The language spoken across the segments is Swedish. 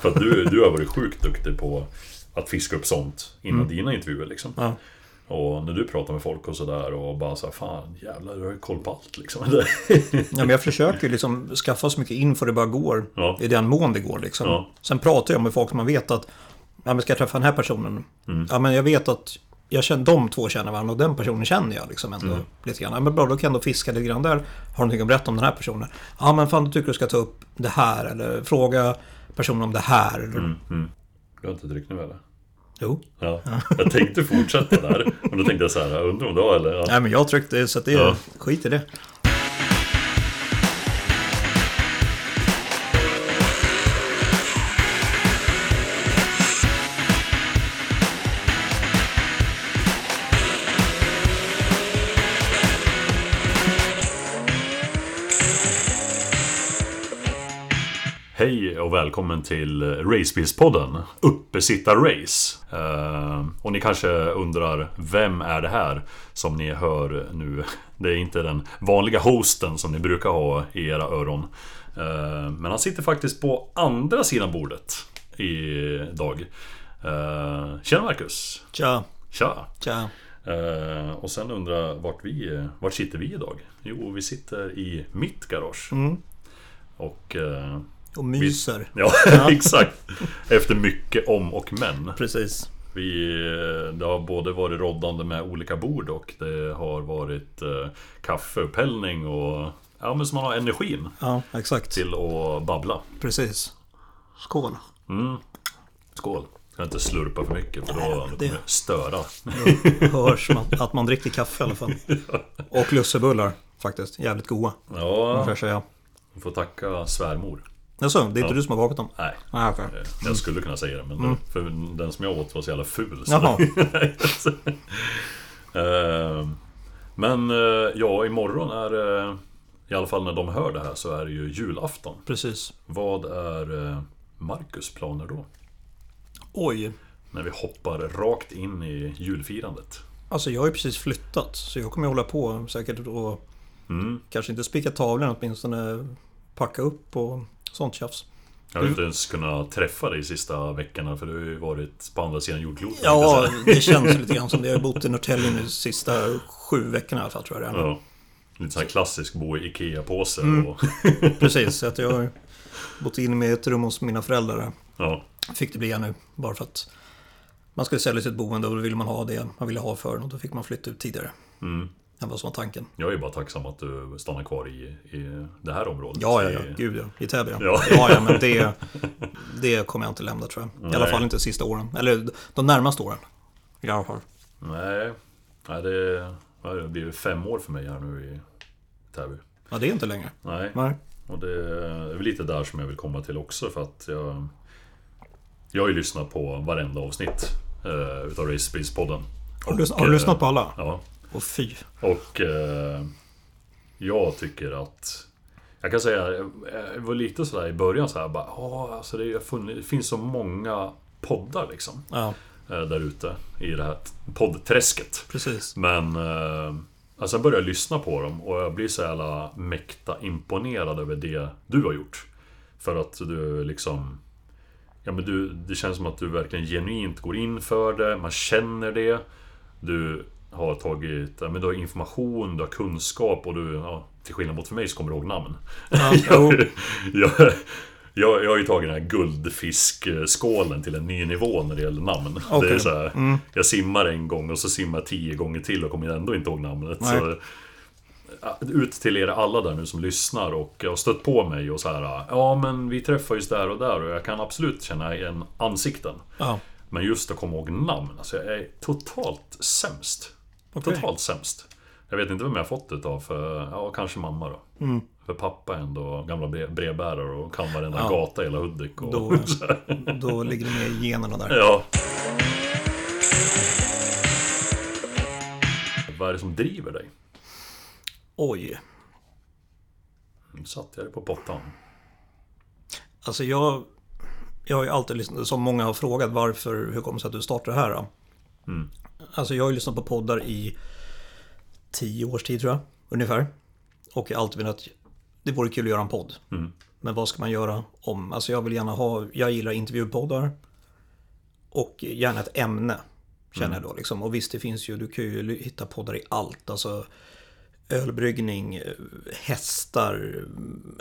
För att du, du har varit sjukt duktig på att fiska upp sånt innan dina intervjuer liksom. Ja. Och när du pratar med folk och sådär och bara så här, fan jävlar du har ju koll på allt liksom. Ja, men jag försöker ju liksom skaffa så mycket info det bara går. Ja. I den mån det går liksom. Ja. Sen pratar jag med folk som man vet att ja, men ska jag träffa den här personen? Mm. Ja, men jag vet att jag känner, de två känner varandra och den personen känner jag liksom ändå Mm. lite grann. Ja, men bra, då kan jag ändå fiska lite grann där. Har du någonting att berätta om den här personen? Ja, men fan du tycker du ska ta upp det här eller fråga personen om det här. Mm, mm. Du har inte druckit nu eller? Jo. Ja. Jag tänkte fortsätta där. Men då tänkte jag så här, undrar om du har eller? Ja. Nej, men jag tryckte så att det Ja. skit i det. Hej och välkommen till Racebilspodden Uppesittar-race. Eh, och ni kanske undrar, vem är det här som ni hör nu? Det är inte den vanliga hosten som ni brukar ha i era öron. Eh, men han sitter faktiskt på andra sidan bordet idag. Uh, tjena Marcus! Tja, Tja! tja. Eh, och sen undrar vart vi, vart sitter vi idag? Jo, vi sitter i mitt garage. Mm. Och eh, Och myser. Ja, exakt. Efter mycket om och men. Precis. Vi, det har både varit roddande med olika bord och det har varit eh, kaffeupphällning och ja, men så man har energin Ja, exakt. till att babbla. Precis. Skål. Skål! Ska inte slurpa för mycket för då då kommer det- störa. hörs man, att man dricker kaffe i alla fall. Och lussebullar faktiskt. Jävligt goda. Får Ja, jag säga. vi får tacka svärmor. Jaså, det är inte Ja. du som har bakat dem? Nej, Nej, okej. eh, jag skulle kunna säga det men för den som jag åt var så jävla ful. Så. Eh, Men eh, ja, imorgon är det... I alla fall när de hör det här så är det ju julafton. Precis. Vad är Marcus planer då? Oj. När vi hoppar rakt in i julfirandet. Alltså jag har ju precis flyttat. Så jag kommer hålla på säkert och Mm. kanske inte spika tavlan åtminstone packa upp och sånt tjafs. Jag har inte ens kunnat träffa dig de sista veckorna för du har ju varit på andra sidan jordklotet. Ja, det känns lite grann som det. Jag har bott i Norrtälje nu de sista sju veckorna i alla fall tror jag det är. ja. Lite sån här klassisk bo i IKEA-påse. Mm. Och, Precis, att jag har bott in med ett rum hos mina föräldrar. ja. Fick det bli nu, bara för att man skulle sälja sitt boende och då ville man ha det man ville ha för och då fick man flytta ut tidigare. Mm. Det var som var tanken. Jag är bara tacksam att du stannar kvar i, i det här området. Ja, ja, ja. Gud ja. I Täby ja. Ja. ja. Ja, men det, det kommer jag inte lämna tror jag. I alla Nej. fall inte sista åren. Eller de närmaste åren. I alla fall. Nej, nej det, det blir fem år för mig här nu i Täby. Ja, det är inte längre. Nej, Nej. och det är väl lite där som jag vill komma till också för att jag... Jag har ju lyssnat på varenda avsnitt uh, utav Racebilspodden. Har du, har du lyssnat på alla? Ja, Och fy. och eh, jag tycker att... Jag kan säga, jag jag var lite sådär i början så här bara, ja alltså det, funnits- det finns så många poddar liksom. Ja, eh, Där ute i det här poddträsket. precis. Men eh, alltså jag börjar lyssna på dem och jag blir så jävla mäkta imponerad över det du har gjort. För att du liksom... Ja men du, det känns som att du verkligen genuint går in för det, man känner det. Du har tagit, ja, men du har information, du har kunskap och du, ja, till skillnad mot för mig så kommer du ihåg namn. Ja, jo, jag, jag, jag har ju tagit den här guldfiskskålen till en ny nivå när det gäller namn. Det är så här, Jag simmar en gång och så simmar jag tio gånger till och kommer ändå inte ihåg namnet. Nej. Så, ut till er alla där nu som lyssnar och har stött på mig och så här. Ja men vi träffades där och där och jag kan absolut känna igen ansikten. ja. Men just att komma ihåg namn, alltså jag är totalt sämst. Okej. Totalt sämst. Jag vet inte vem jag har fått det av, för ja, kanske mamma då. Mm. För pappa är ändå gamla bre- brevbärare och kan varenda Ja. gata i hela Hudik. Och, Då, då ligger det med i generna där. ja. Vad är det som driver dig? Oj. Nu satte jag dig på pottan. Alltså jag... Jag har ju alltid lyssnat, som många har frågat varför, hur kommer det sig att du startar det här? Mm. Alltså jag har ju lyssnat på poddar i tio års tid tror jag, ungefär. Och jag har alltid velat, det vore kul att göra en podd. Mm. Men vad ska man göra om? Alltså jag vill gärna ha, jag gillar intervjupoddar. Och gärna ett ämne. Känner jag då liksom. Och visst det finns ju, du kan ju hitta poddar i allt. Alltså ölbryggning, hästar, mm,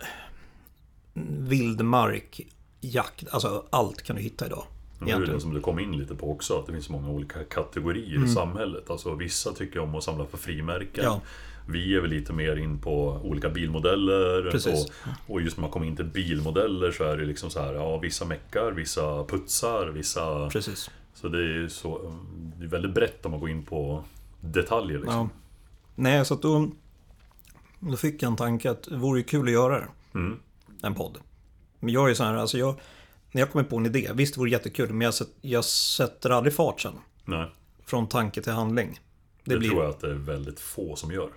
vildmark, jakt. Alltså allt kan du hitta idag. Det är ju det som du kom in lite på också, att det finns många olika kategorier i samhället. Alltså vissa tycker om att samla på frimärken. Ja. Vi är väl lite mer in på olika bilmodeller. Och, och just när man kommer in till bilmodeller så är det liksom så här, ja vissa meckar, vissa putsar, vissa... Precis. Så det är så, det är väldigt brett om man går in på detaljer liksom. Ja. Nej, så att då, då fick jag en tanke att det vore kul att göra det. Mm. En podd. Men jag är så här, alltså jag, när jag kommer på en idé, visst det vore jättekul, men jag, jag sätter aldrig fart sen. Nej, Från tanke till handling. det, tror jag att det är väldigt få som gör.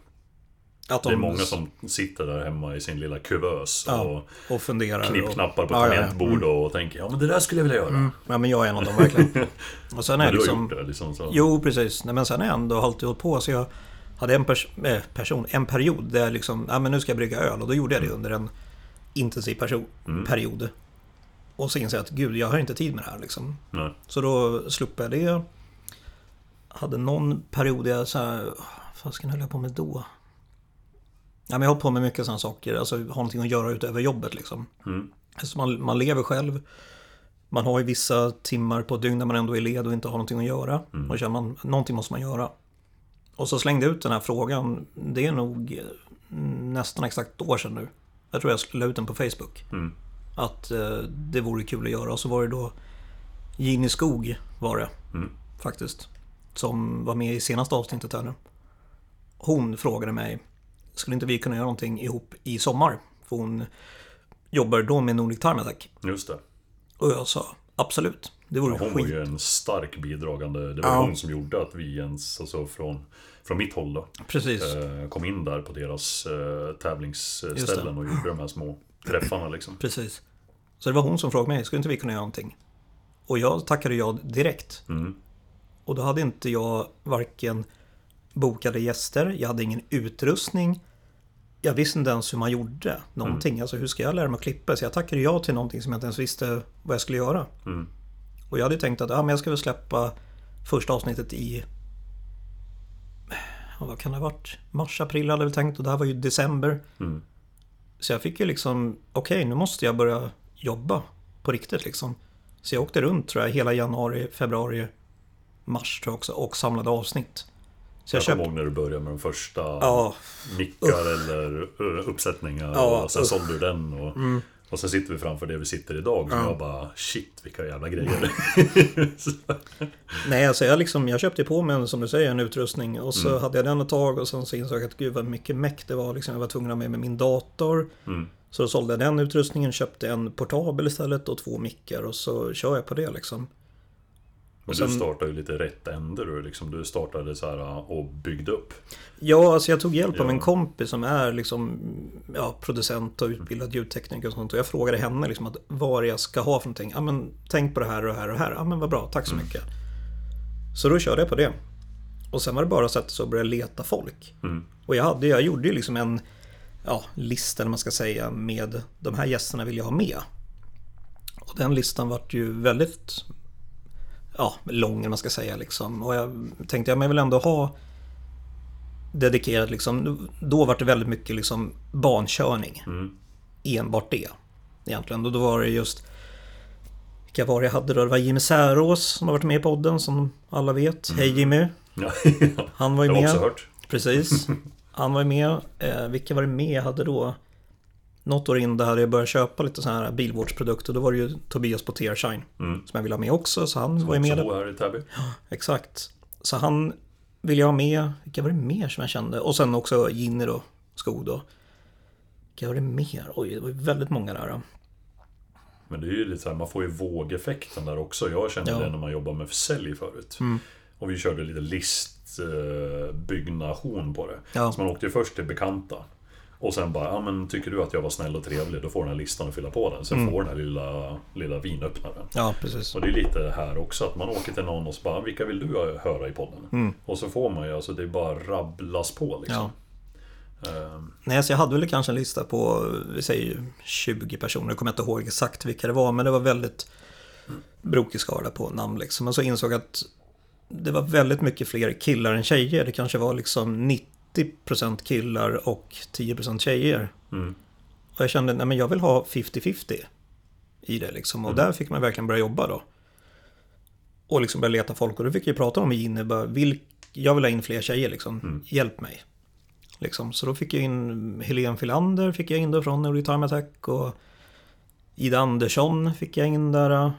att Det är de- många som sitter där hemma i sin lilla kuvös Ja, och och funderar. knippknappar på och, ja, ja, tangentbord och tänker ja men det där skulle jag vilja göra. Mm. Ja, men jag är en av dem verkligen. Och sen är Men det du har liksom... gjort det liksom så. Jo, precis. Nej, men sen har jag ändå alltid hållit på. Så jag hade en pers- eh, person, en period där jag liksom, ja men nu ska jag brygga öl. Och då gjorde jag det under en intensiv Mm. Och så insåg jag att gud, jag har inte tid med det här liksom. Nej. Så då slutade jag det. Hade någon period där jag så här, vad fasken höll jag på med då? Ja, men jag har på med mycket sådana saker, alltså har någonting att göra utöver jobbet liksom. Mm. Alltså man, man lever själv. Man har ju vissa timmar på dygn när man ändå är led och inte har någonting att göra. Och känner man, någonting måste man göra. Och så slängde jag ut den här frågan, det är nog eh, nästan exakt ett år sedan nu. Jag tror jag la ut den på Facebook. Mm. Att eh, det vore kul att göra. Och så var det då Ginny Skog var det. Mm. Faktiskt. Som var med i senaste avsnittet här nu. Hon frågade mig, skulle inte vi kunna göra någonting ihop i sommar? För hon jobbar då med Nordic Time Attack. Just det. Och jag sa, absolut. Det vore Hon var skit. ju en stark bidragande. Det var Ja. hon som gjorde att vi ens, alltså från, från mitt håll då, Precis. eh, kom in där på deras eh, tävlingsställen och gjorde de här små träffarna liksom. Precis. Så det var hon som frågade mig, skulle inte vi kunna göra någonting? Och jag tackade ja direkt. Mm. Och då hade inte jag varken bokade gäster, jag hade ingen utrustning. Jag visste inte ens hur man gjorde någonting. Alltså hur ska jag lära mig att klippa? Så jag tackade ja till någonting som jag inte ens visste vad jag skulle göra. Mm. Och jag hade tänkt att ja, men jag ska väl släppa första avsnittet i... Vad kan det ha varit? Mars, april hade jag väl tänkt och det här var ju december. Mm. Så jag fick ju liksom, okej nu måste jag börja jobba på riktigt liksom. Så jag åkte runt tror jag hela januari, februari, mars tror jag också och samlade avsnitt. Så jag Jag kommer ihåg när du började med de första Ja, mickar eller uh, uppsättningar Ja, och sen usch. sålde du den och, och sen sitter vi framför det vi sitter idag och Ja. jag bara shit vilka jävla grejer. nej alltså jag liksom, jag köpte på mig en, som du säger en utrustning och så Mm. hade jag den ett tag och sen så insåg jag att gud vad mycket meck det var liksom. Jag var tvungen att ha med mig min dator. Mm. Så då sålde jag den utrustningen, köpte en portabel istället och två mickar och så kör jag på det liksom. Men sen- du startade ju lite rätt ände du liksom. Du startade så här uh, och byggde upp. Ja, alltså jag tog hjälp av Ja. en kompis som är liksom, ja, producent och utbildad ljudtekniker och sånt. Och jag frågade henne liksom att vad jag ska ha för någonting. Ja, men tänk på det här och det här och det här. Ja, men vad bra, tack så mycket. Så då körde jag på det. Och sen var det bara att sätta sig och börja leta folk. Mm. Och jag, hade, jag gjorde ju liksom en ja, lista, man ska säga, med de här gästerna vill jag ha med. Och den listan vart ju väldigt ja, lång, man ska säga. Liksom. Och jag tänkte, ja, men jag vill ändå ha dedikerat liksom, då var det väldigt mycket liksom bankörning. Mm. Enbart det. Egentligen. Och då var det just vilka var det jag hade då? Det var Jimmy Särås som har varit med i podden som alla vet. Hej Jimmy! Ja, Han var ju med. Precis. Han var ju med. Eh, vilka var det med jag hade då? Något år in där hade jag börjat köpa lite sådana här bilvårdsprodukter. Då var det ju Tobias på Tearshine. Mm. Som jag ville ha med också. Så han var ju med. bo här i Täby. Exakt. Så han ville jag ha med. Vilka var det mer som jag kände? Och sen också Ginny då. Skog då. Vilka var det mer? Oj, det var ju väldigt många där. då. Men det är ju lite så här, man får ju vågeffekten där också. Jag kände Ja. det när man jobbade med försäljning förut. Mm. Och vi körde lite listbyggnation på det. Ja. Så man åkte ju först till bekanta. Och sen bara, ja men tycker du att jag var snäll och trevlig, då får den här listan att fylla på den. Sen Mm. får den här lilla, lilla vinöppnaren. Ja, precis. Och det är lite här också, att man åker till någon och så bara, vilka vill du höra i podden? Mm. Och så får man ju, alltså det är bara rabblas på liksom. Eh, Nej, så jag hade väl kanske en lista på, vi säger 20 personer. Jag kommer inte ihåg exakt vilka det var, men det var väldigt brokig skala på namn liksom. Och så insåg jag att det var väldigt mycket fler killar än tjejer. Det kanske var liksom 90% killar och 10% tjejer. mm. Och jag kände, nej men jag vill ha 50-50 i det liksom. Och där fick man verkligen börja jobba då. Och liksom börja leta folk. Och då fick jag prata om Ginny, bara, vill, jag vill ha in fler tjejer liksom. Hjälp mig. Liksom. Så då fick jag in Helene Filander, fick jag in då från Early Time Attack. Och Ida Andersson fick jag in där.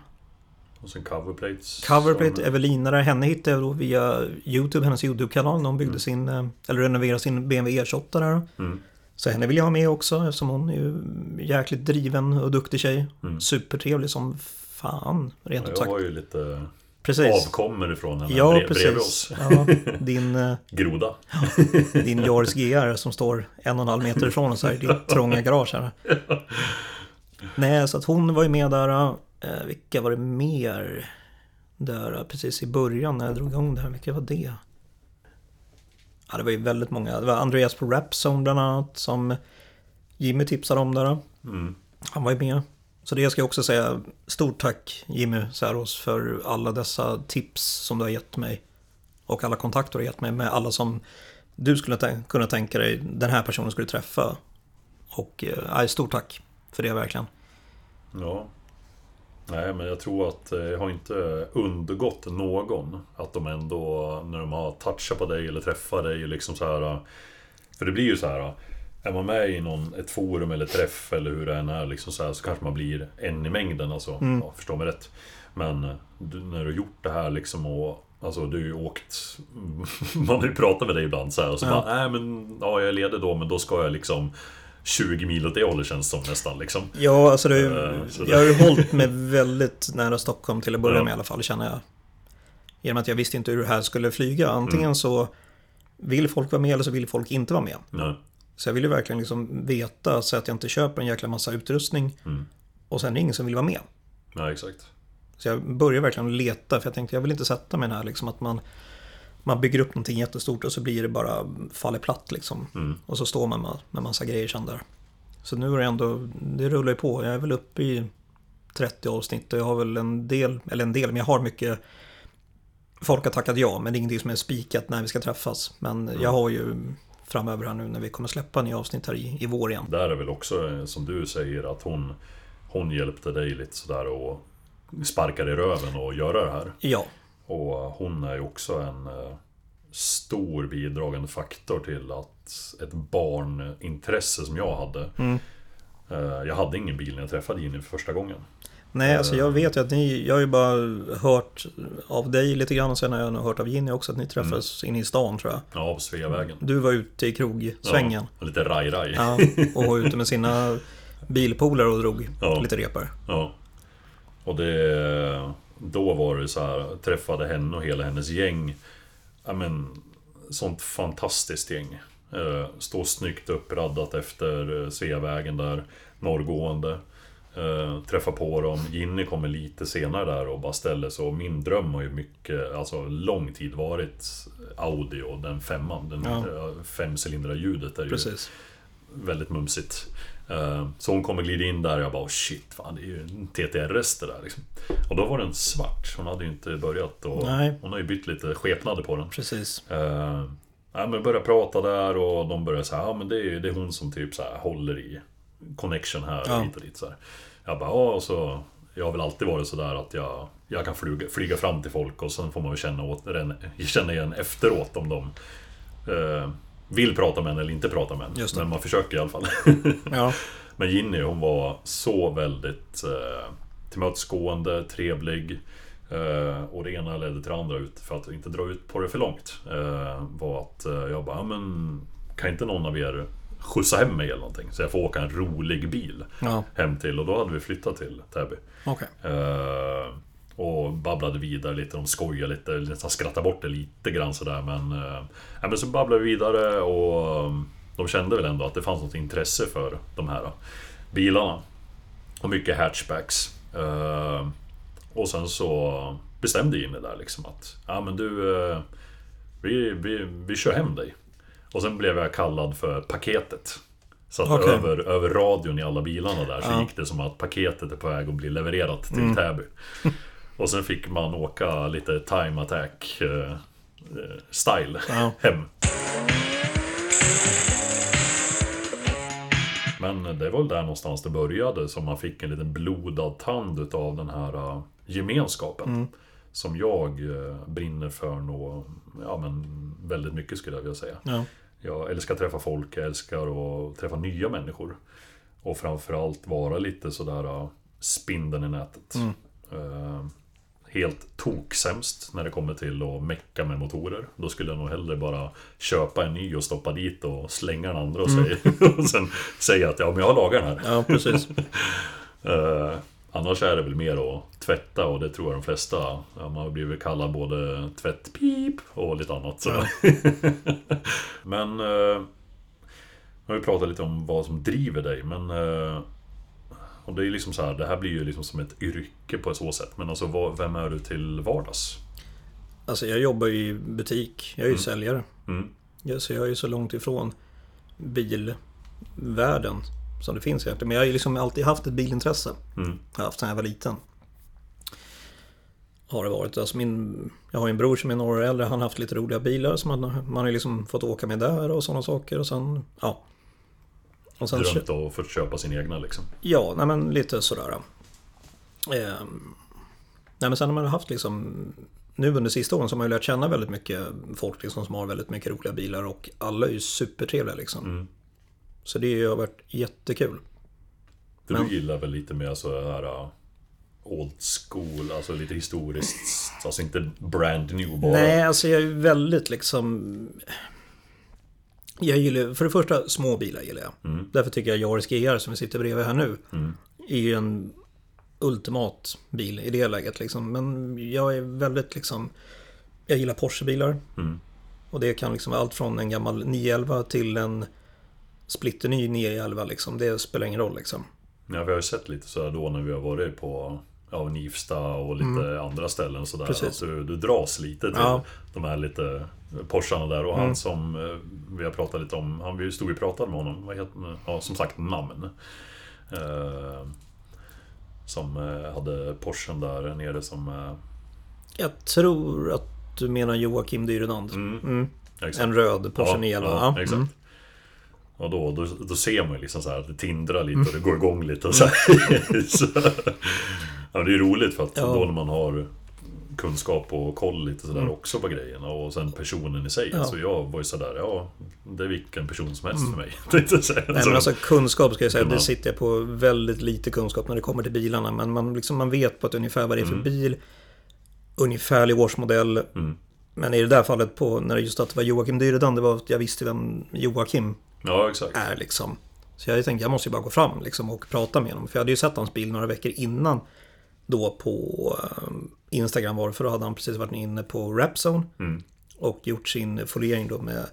Och sen coverplates. Coverplate, där, henne hittade jag då via YouTube, hennes YouTube-kanal. hon byggde sin, eh, eller renoverade sin BMW E28 där. Mm. Så henne vill jag ha med också eftersom hon är ju jäkligt driven och duktig tjej. Mm. Supertrevlig som fan, rent ut Jag sagt. har ju lite Precis. avkommor ifrån henne Ja, brev, bredvid precis. oss. Ja, din, eh, Groda. din Jaris GR som står en och en halv meter ifrån oss här i ditt trånga garage här. Nej, så att hon var ju med där. Eh, vilka var det mer? Där eh, precis i början när jag drog igång det här. Vilka var det? Ja, det var ju väldigt många. Det var Andreas på Rapzone bland annat som Jimmy tipsade om där. Mm. Han var ju med. Så det ska jag också säga. Stort tack Jimmy Säros för alla dessa tips som du har gett mig. Och alla kontakter du har gett mig med alla som du skulle kunna tänka dig den här personen skulle träffa. Och eh, stort tack för det verkligen. Ja. Nej, men jag tror att det har inte undgått någon att de ändå, när de har touchat på dig eller träffat dig, liksom så här. För det blir ju så här. Är man med i någon, ett forum eller träff eller hur det än är liksom så, här, så kanske man blir en i mängden alltså. Ja, förstå mig rätt. Men du, när du har gjort det här liksom och Alltså du har ju åkt Man har ju pratat med dig ibland så här och så Ja. bara Nej men Ja jag är ledig då men då ska jag liksom 20 mil åt det hållet känns som nästan liksom Ja, alltså det, Eh, så jag har ju hållit mig väldigt nära Stockholm till att börja Ja. med i alla fall, känner jag. Genom att jag visste inte hur det här skulle flyga. Antingen så vill folk vara med eller så vill folk inte vara med. Nej. Så jag vill ju verkligen liksom veta så att jag inte köper en jäkla massa utrustning Mm. och sen är det ingen som vill vara med. Ja, exakt. Så jag börjar verkligen leta för jag tänkte jag vill inte sätta mig här liksom att man man bygger upp någonting jättestort och så blir det bara faller platt liksom. Mm. Och så står man med, med massa grejer sen där. Så nu är det ändå, det rullar ju på. Jag är väl uppe i 30 avsnitt och jag har väl en del, eller en del, men jag har mycket Folk har tackat ja, men det är ingenting som är spikat när vi ska träffas. Men jag har ju framöver här nu när vi kommer släppa nya avsnitt här i, i vår igen. Där är väl också eh, som du säger att hon Hon hjälpte dig lite sådär och Sparkar i röven och göra det här. Ja, Och hon är ju också en eh, Stor bidragande faktor till att Ett barnintresse som jag hade Mm. eh, Jag hade ingen bil när jag träffade Jenny för första gången. nej alltså jag vet ju att ni, jag har ju bara hört av dig lite grann och sen har jag nog hört av Ginny också att ni träffades inne i stan tror jag. Ja, på Sveavägen. Du var ute i krogsvängen. Ja, lite raj-raj. Ja, och var ute med sina bilpolare och drog Ja. lite repor. Ja. Och det... Då var det så här, träffade henne och hela hennes gäng. Ja men, sånt fantastiskt gäng. Eh, Står snyggt uppraddat efter eh, Sveavägen där, norrgående. Eh, träffa på dem. Ginny kommer lite senare där och bara ställer sig. Och min dröm har ju mycket, alltså lång tid varit Audi och den femman. Den Ja. femcylindriga ljudet är ju Precis. väldigt mumsigt. Eh, Så hon kommer glida in där och jag bara oh shit, fan det är ju en TTRS det där liksom. Och då var den svart, hon hade ju inte börjat och Nej. hon har ju bytt lite skepnader på den. Precis. Uh, ja, men började prata där och de började säga ja men det är, det är hon som typ så här håller i connection här Ja. och hit och dit så här. Jag bara ja och så Jag har väl alltid varit sådär att jag Jag kan flyga, flyga fram till folk och sen får man ju känna, åt, känna igen efteråt om de eh, Vill prata med en eller inte prata med det. Men man försöker i alla fall. Ja, Men Ginny hon var så väldigt eh, tillmötesgående, trevlig. Eh, och det ena ledde till det andra ut, för att inte dra ut på det för långt. Eh, var att eh, jag bara, "Ja, men kan inte någon av er skjutsa hem mig eller någonting? Så jag får åka en rolig bil ja, hem till. Och då hade vi flyttat till Täby. okej. Och babblade vidare lite, de skojade lite, nästan skrattade bort det lite grann sådär men... Ja, men så babblade vi vidare och eh, de kände väl ändå att det fanns något intresse för de här bilarna. Och mycket hatchbacks. Eh, och sen så bestämde Jimmy där liksom att Ja men du, eh, vi, vi, vi kör hem dig. Och sen blev jag kallad för paketet. Så att Okej. över, över radion i alla bilarna där så Ja. gick det som att paketet är på väg att bli levererat till Mm. Täby. Och sen fick man åka lite time attack eh, style Ja. hem. Men det var väl där någonstans det började som man fick en liten blodad tand utav den här eh, gemenskapen. Mm. Som jag eh, brinner för nå, ja, men väldigt mycket skulle jag vilja säga. Ja. Jag älskar att träffa folk, jag älskar att träffa nya människor. Och framförallt vara lite sådär spindeln i nätet. Mm. Helt toksämst när det kommer till att mecka med motorer. Då skulle jag nog hellre bara köpa en ny och stoppa dit och slänga den andra och, säga, och sen säga att ja, men jag har lagat den här. ja, precis. Uh, annars är det väl mer att tvätta och det tror jag de flesta. Ja, man har blivit kallad både tvättpip och lite annat. Så. men... Uh, nu har vi pratat lite om vad som driver dig, men... Uh, och det är liksom så här, det här blir ju liksom som ett yrke på ett så sätt. Men alltså, vem är du till vardags? Alltså jag jobbar ju i butik. Jag är ju säljare. Mm. Ja, Så jag är ju så långt ifrån bilvärlden som det finns egentligen. Men jag har ju liksom alltid haft ett bilintresse. Mm. Jag har haft sedan jag var liten. Har det varit. Alltså min, jag har ju en bror som är några år äldre. Han har haft lite roliga bilar som man, man har liksom fått åka med där och sådana saker. Och sen, ja. Och sen, Drömt att få köpa sin egna liksom. Ja, nej men lite sådär. Ehm, nej men sen har man haft liksom Nu under sista åren så har man ju lärt känna väldigt mycket folk liksom som har väldigt mycket roliga bilar och alla är ju supertrevliga liksom. Mm. Så det har varit jättekul. Du Men- gillar väl lite mer så här uh, Old school, alltså lite historiskt. Alltså inte brand new bara. Nej, alltså jag är ju väldigt liksom Jag gillar, för det första, små bilar gillar jag. Mm. Därför tycker jag Yaris GR som vi sitter bredvid här nu Mm. är ju en ultimat bil i det läget liksom. Men jag är väldigt liksom Jag gillar Porsche-bilar. Mm. Och det kan liksom vara allt från en gammal 911 till en splitterny 911 liksom. Det spelar ingen roll liksom. Ja, vi har ju sett lite sådär då när vi har varit på ja, Nivsta och lite andra ställen sådär. Precis. Att du, du dras lite till Ja. de här lite Porscharna där. Och han som eh, vi har pratat lite om, han, vi stod ju och pratade med honom. Vad heter, ja, som sagt namn. Eh, som eh, hade Porschen där nere som... Eh, Jag tror att du menar Joakim Dyrenand. Mm. Mm. exakt. En röd Porsche 911. Ja, Ja, exakt. mm. Och då, då, då ser man ju liksom så här att det tindrar lite och det går igång lite och så, så ja, Det är ju roligt för att Ja. då när man har kunskap och koll lite sådär också på grejerna och sen personen i sig. Mm. Ja. Så jag var ju sådär, ja det är vilken person som helst för mig. Mm. Nej men alltså kunskap ska jag säga, Ja. det sitter jag på väldigt lite kunskap när det kommer till bilarna. Men man, liksom, man vet på ett ungefär vad det är för bil. Ungefärlig årsmodell. Mm. Men i det där fallet på, när det just att det var Joakim Dyredand, det var att jag visste vem Joakim Ja är liksom. Så jag tänkte jag måste ju bara gå fram liksom och prata med honom. För jag hade ju sett hans bil några veckor innan. Då på eh, Instagram var för då hade han precis varit inne på Rapzone. Mm. Och gjort sin foliering då med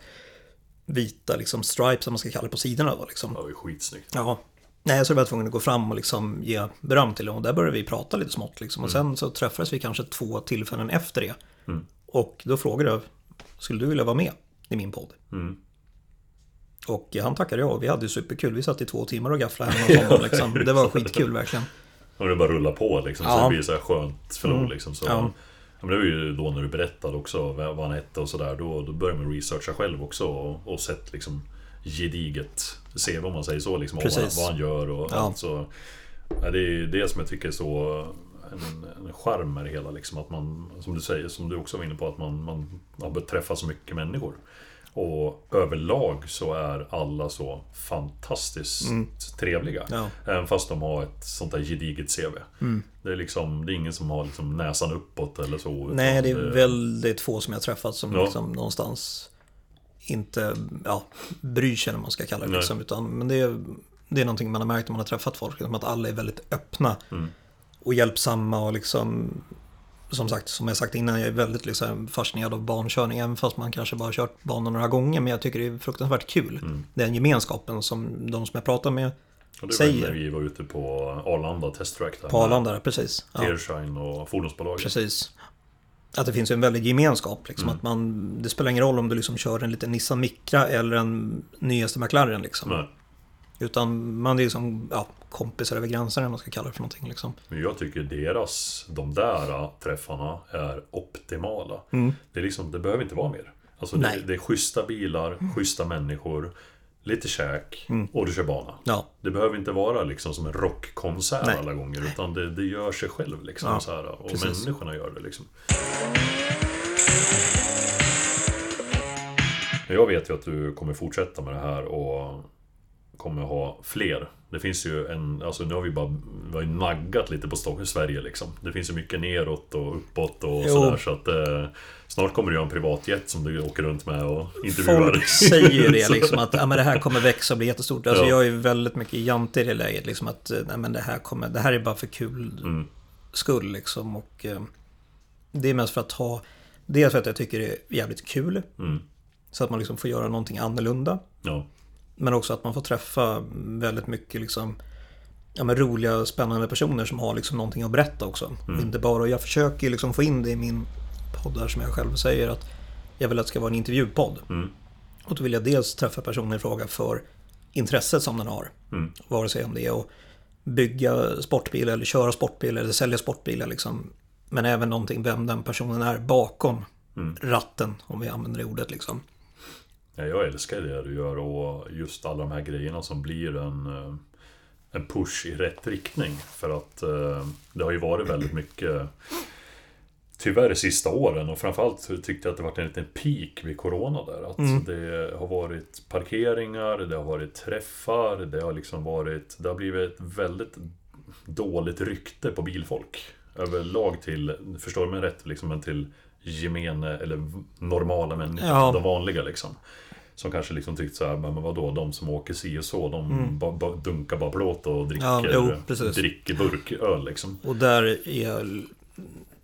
vita liksom stripes som man ska kalla det på sidorna då liksom. Det var ju skitsnyggt. Ja. Nej, så var jag tvungen att gå fram och liksom ge beröm till honom. Där började vi prata lite smått liksom. Och sen så träffades vi kanske två tillfällen efter det. Mm. Och då frågade jag, skulle du vilja vara med i min podd? Mm. Och han tackade ja, vi hade superkul. Vi satt i två timmar och gafflade hemma hos honom liksom. Det var skitkul verkligen. Och det bara rullar på liksom. Så Ja. det blir så här skönt flow Mm. liksom. Så, Ja. men det var ju då när du berättade också vad han hette och sådär. Då, då började man researcha själv också och, och sett liksom gediget CV om man säger så. Liksom, om vad, vad han gör och Ja. allt. Så, ja, det är det som jag tycker är så en, en charm med det hela. Liksom, att man, som du säger, som du också var inne på, att man, man har börjat träffa så mycket människor. Och överlag så är alla så fantastiskt trevliga. Mm. Ja. Även fast de har ett sånt där gediget CV. Mm. Det är liksom, det är ingen som har liksom näsan uppåt eller så. Nej, det är väldigt få som jag träffat som Ja. liksom någonstans inte ja, bryr sig vad man ska kalla det. Nej. Liksom, utan, men det är, det är någonting man har märkt när man har träffat folk. Liksom, att alla är väldigt öppna Mm. och hjälpsamma och liksom som sagt, som jag sagt innan, jag är väldigt liksom, fascinerad av barnkörning. Även fast man kanske bara har kört banan några gånger. Men jag tycker det är fruktansvärt kul. Mm. Den gemenskapen som de som jag pratar med Och det var säger. när vi var ute på Arlanda Test Track där. på Arlanda, där, precis. Ja, Tearshine och fordonsbolaget. precis. att det finns en väldig gemenskap. Liksom, att man, det spelar ingen roll om du liksom kör en liten Nissan Micra eller en nyaste McLaren. Liksom. Nej. Utan man är liksom ja, kompisar över gränserna, eller man ska kalla det för någonting. Liksom. Men jag tycker deras, de där träffarna är optimala. Det, är liksom, det behöver inte vara mer. Alltså det, det är schyssta bilar, schyssta människor, lite käk och du kör bana. Ja, Det behöver inte vara liksom som en rockkonsert Nej. alla gånger utan det, det gör sig själv liksom. Ja, så här, och precis. människorna gör det liksom. Jag vet ju att du kommer fortsätta med det här och kommer ha fler. Det finns ju en, alltså nu har vi bara vi har naggat lite på Sverige liksom. Det finns ju mycket neråt och uppåt och Jo. sådär så att eh, Snart kommer du ha en privatjet som du åker runt med och intervjuar. folk säger ju det liksom att ja, men det här kommer växa och bli jättestort. Alltså, Ja. Jag är ju väldigt mycket jante i det läget. Liksom, att nej, men det, här kommer, det här är bara för kul Mm. skull. Liksom, och, eh, det är mest för att ha... Dels för att jag tycker det är jävligt kul. Mm. Så att man liksom får göra någonting annorlunda. Ja. Men också att man får träffa väldigt mycket liksom, ja, men roliga, spännande personer som har liksom någonting att berätta också. Mm. Inte bara, jag försöker liksom få in det i min podd där som jag själv säger att jag vill att det ska vara en intervjupodd. Mm. Och då vill jag dels träffa personen i fråga för intresset som den har. Mm. Vare sig om det är att bygga sportbil eller köra sportbil eller sälja sportbilar liksom. Men även någonting vem den personen är bakom Mm. ratten, om vi använder det ordet liksom. Ja, jag älskar det du gör och just alla de här grejerna som blir en, eh, en push i rätt riktning. För att eh, det har ju varit väldigt mycket Tyvärr sista åren och framförallt tyckte jag att det varit en liten peak vid Corona där. Att det har varit parkeringar, det har varit träffar, det har liksom varit Det har blivit ett väldigt dåligt rykte på bilfolk. Överlag till, förstår du mig rätt, liksom, men till gemene eller normala människor. Ja. De vanliga liksom. Som kanske liksom tyckte så här, men vadå, de som åker si och så, de ba, ba, dunkar bara plåt och dricker, Ja, jo, dricker burköl liksom. Och där är,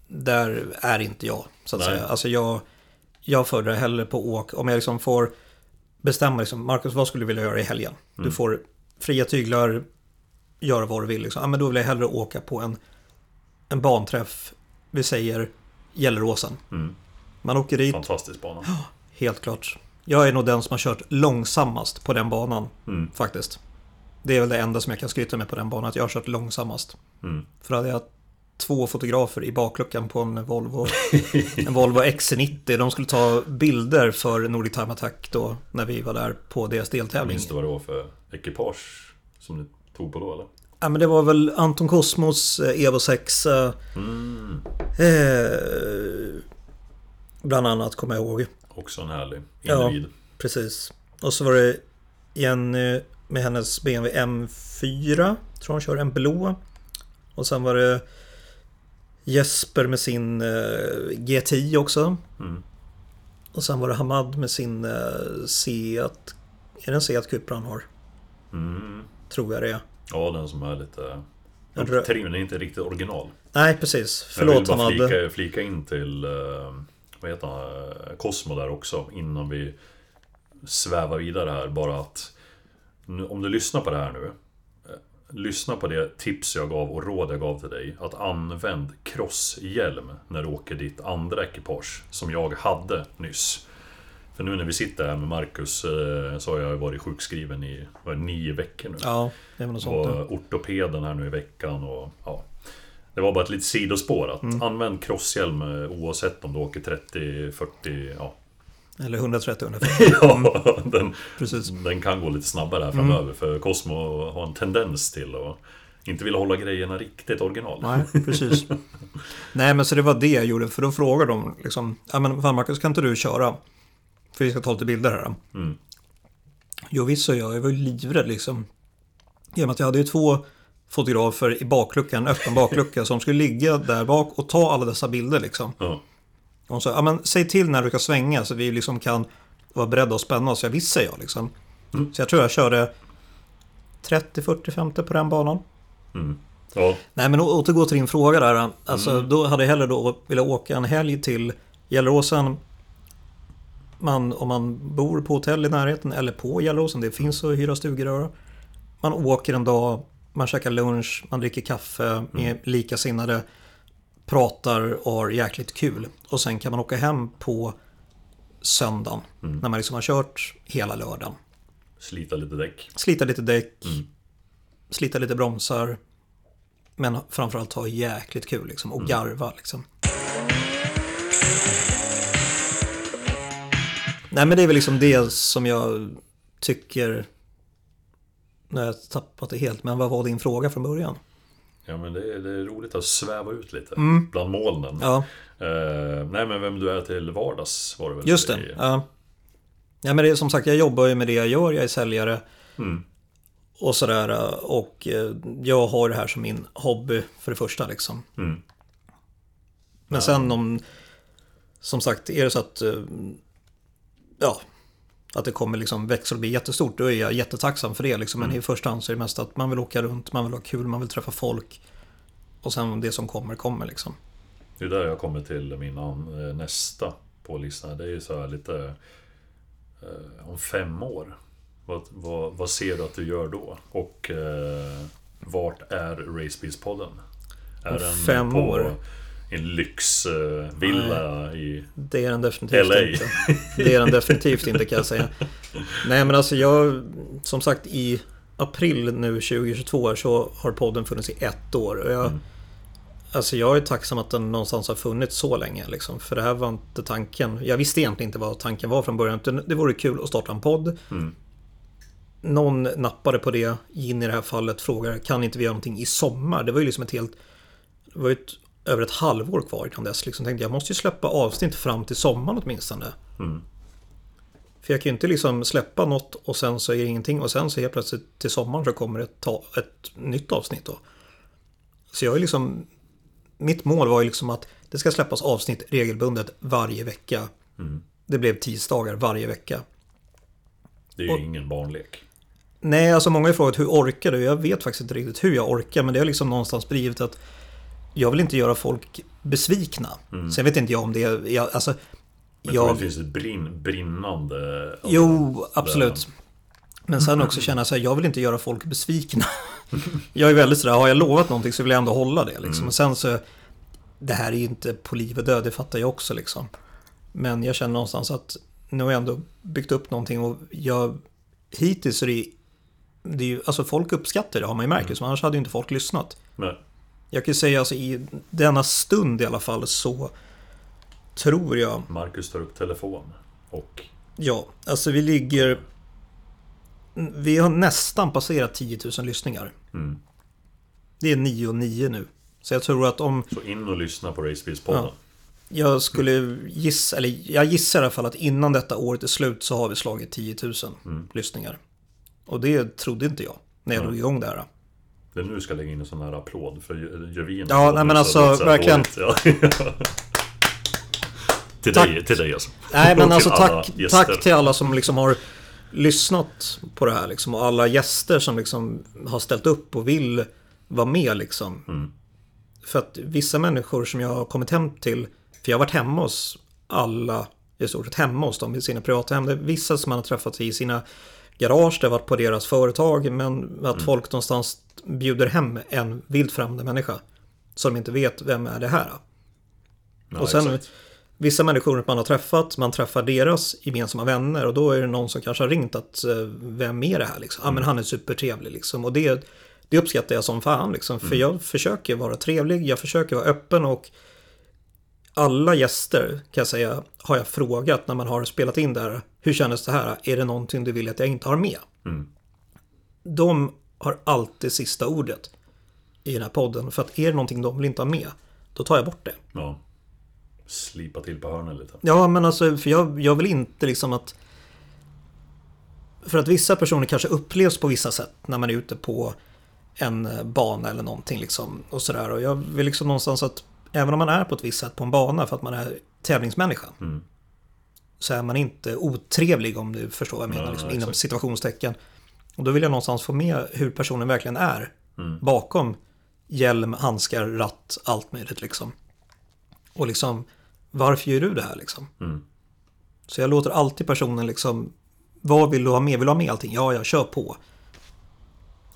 där är inte jag, så att Nej. säga. Alltså jag, jag föredrar hellre på åk, om jag liksom får bestämma liksom, Marcus vad skulle du vilja göra i helgen? Mm. Du får fria tyglar, göra vad du vill liksom. Ja, men då vill jag hellre åka på en, en banträff, vi säger Gelleråsen. Mm. Man åker dit, Fantastisk bana. helt klart. Jag är nog den som har kört långsammast på den banan, Mm. faktiskt. Det är väl det enda som jag kan skryta med på den banan, att jag har kört långsammast. Mm. För hade jag två fotografer i bakluckan på en Volvo, en Volvo XC90. De skulle ta bilder för Nordic Time Attack då, när vi var där på deras deltävling. Minns du vad det var för ekipage som ni tog på då eller? Ja, men det var väl Anton Cosmos eh, Evo 6. eh, Mm. Eh, bland annat, kommer jag ihåg. Också en härlig Ja. individ. Precis. Och så var det Jenny med hennes BMW M4. Tror hon kör en blå. Och sen var det Jesper med sin eh, G10 också. Mm. Och sen var det Hamad med sin eh, Seat. Är det en Seat Cupra han har? Mm. Tror jag det är. Ja, den som är lite... En rö- Trimmen är inte riktigt original. Nej, precis. Jag vill Förlåt bara Hamad. flika, flika in till eh, vad heter han, eh, Cosmo där också innan vi svävar vidare här. Bara att om du lyssnar på det här nu. eh, Lyssna på det tips jag gav och råd jag gav till dig. Att använd crosshjälm när du åker ditt andra ekipage. Som jag hade nyss. För nu när vi sitter här med Marcus eh, så har jag varit sjukskriven i det, nio veckor nu. Ja, det väl något sånt. var ja. ortopeden här nu i veckan och ja. Det var bara ett litet sidospår att Mm. använd crosshjälm eh, oavsett om du åker 30, 40, ja. Eller 130 ungefär. ja den, Precis. den kan gå lite snabbare här Mm. framöver för Cosmo har en tendens till att inte vilja hålla grejerna riktigt original. Nej, precis. Nej, men så det var det jag gjorde. För då frågade de liksom, ja men fan Marcus, kan inte du köra? För vi ska ta lite bilder här. Mm. Jo, visst så jag. Jag var ju livrädd liksom. I och med att jag hade ju två fotografer i bakluckan, en öppen baklucka, som skulle ligga där bak och ta alla dessa bilder liksom. Ja. Och hon sa, ja men säg till när du ska svänga så vi liksom kan vara beredda att spänna oss. Jag visste jag liksom. Mm. Så jag tror jag körde 30, 40, 50 på den banan. Mm. ja. Nej men återgå till din fråga där. Alltså då hade jag hellre då velat åka en helg till Gelleråsen. Man, om man bor på hotell i närheten eller på Gelleråsen, det finns att hyra stugor Man åker en dag, man käkar lunch, man dricker kaffe med likasinnade. pratar och har jäkligt kul. Och sen kan man åka hem på söndagen. Mm. När man liksom har kört hela lördagen. Slita lite däck. Slita lite däck. Mm. Slita lite bromsar. Men framförallt ha jäkligt kul liksom. Mm. Och garva liksom. Nej men det är väl liksom det som jag tycker... Nu har jag tappat det helt. Men vad var din fråga från början? Ja men det är, det är roligt att sväva ut lite Mm. bland molnen. Ja, Eh, nej men vem du är till vardags var det väl? just i- det. Ja. Ja men det är som sagt, jag jobbar ju med det jag gör. Jag är säljare. Mm. Och sådär. Och eh, jag har det här som min hobby för det första liksom. Mm. Men sen om... Som sagt, är det så att... eh, Ja. Att det kommer liksom växa och bli jättestort. Då är jag jättetacksam för det liksom. Men i första hand så är det mest att man vill åka runt, man vill ha kul, man vill träffa folk. Och sen det som kommer, kommer liksom. Det är där jag kommer till min eh, nästa på listan. Det är ju så här lite... Eh, om fem år. Vad, vad, vad ser du att du gör då? Och eh, vart är Racebees-podden? Är Om den fem på år? En lyxvilla villa i... Det är den definitivt LA. inte. Det är den definitivt inte kan jag säga. Nej men alltså jag, som sagt i april nu 2022 så har podden funnits i ett år. Och jag, Alltså jag är tacksam att den någonstans har funnits så länge. Liksom, för det här var inte tanken. Jag visste egentligen inte vad tanken var från början. Det vore kul att starta en podd. Mm. Någon nappade på det, in i det här fallet, frågar kan inte vi göra någonting i sommar? Det var ju liksom ett helt... Det var ju ett, över ett halvår kvar innan dess. Liksom tänkte jag måste ju släppa avsnitt fram till sommaren åtminstone. Mm. För jag kan ju inte liksom släppa något och sen så är det ingenting och sen så helt plötsligt till sommaren så kommer ett, ta, ett nytt avsnitt då. Så jag är liksom... Mitt mål var ju liksom att det ska släppas avsnitt regelbundet varje vecka. Mm. Det blev tisdagar varje vecka. Det är ju Och- ingen barnlek. Nej, alltså många har frågat hur orkar du? Jag vet faktiskt inte riktigt hur jag orkar, men det har liksom någonstans blivit att jag vill inte göra folk besvikna. Sen vet inte jag om det är... Jag, alltså, Mm. Men jag... det finns ett brinn, brinnande... alltså, jo, absolut. Men sen också känna så här, jag vill inte göra folk besvikna. jag är väldigt sådär, har jag lovat någonting så vill jag ändå hålla det. Liksom. Och sen så, det här är ju inte på liv och död, det fattar jag också liksom. Men jag känner någonstans att nu har jag ändå byggt upp någonting och jag, hittills är det, det är ju, alltså folk uppskattar det har man ju märkt, liksom, annars hade ju inte folk lyssnat. Men, Jag kan säga alltså i denna stund i alla fall så tror jag Marcus tar upp telefon och... Ja, alltså vi ligger... Vi har nästan passerat 10 000 lyssningar. Mm. Det är 9 och 9 nu. Så jag tror att om Så in och lyssna på Racebees-podden. Ja. jag skulle gissa, eller jag gissar i alla fall att innan detta året är slut så har vi slagit 10 000 Mm. lyssningar. Och det trodde inte jag när jag Ja. drog igång det här. Det är nu ska lägga in en sån här applåd för gör vi en Ja, nej, men så alltså, verkligen. till, Tack. dig, till dig alltså. Nej men alltså tack, tack till alla som liksom har lyssnat på det här liksom. Och alla gäster som liksom har ställt upp och vill vara med liksom. Mm. För att vissa människor som jag har kommit hem till, för jag har varit hemma hos alla, i stort sett hemma hos dem i sina privata hem. Det är vissa som man har träffat i sina garage, det har varit på deras företag, men att Mm. folk någonstans bjuder hem en vilt främmande människa. Som inte vet vem är det här. Ja, och sen exakt. vissa människor man har träffat, man träffar deras gemensamma vänner och då är det någon som kanske har ringt att eh, vem är det här liksom? Ja men han är supertrevlig liksom. Och det, det uppskattar jag som fan liksom. För jag försöker vara trevlig, jag försöker vara öppen och alla gäster kan jag säga har jag frågat när man har spelat in där. Hur kändes det här? Är det någonting du vill att jag inte har med? Mm. De har alltid sista ordet i den här podden. För att är det någonting de vill inte ha med, då tar jag bort det. Ja. Slipa till på hörnen lite. Ja, men alltså, för jag, jag vill inte liksom att... För att vissa personer kanske upplevs på vissa sätt när man är ute på en eh, bana eller någonting liksom. Och sådär. Och jag vill liksom någonstans att även om man är på ett visst sätt på en bana för att man är tävlingsmänniska. Mm. Så är man inte otrevlig om du förstår vad jag menar. Ja, liksom, inom situationstecken. Och då vill jag någonstans få med hur personen verkligen är. Mm. Bakom hjälm, handskar, ratt, allt möjligt liksom. Och liksom, varför gör du det här liksom? Mm. Så jag låter alltid personen liksom, vad vill du ha med? Vill du ha med allting? Ja, jag kör på.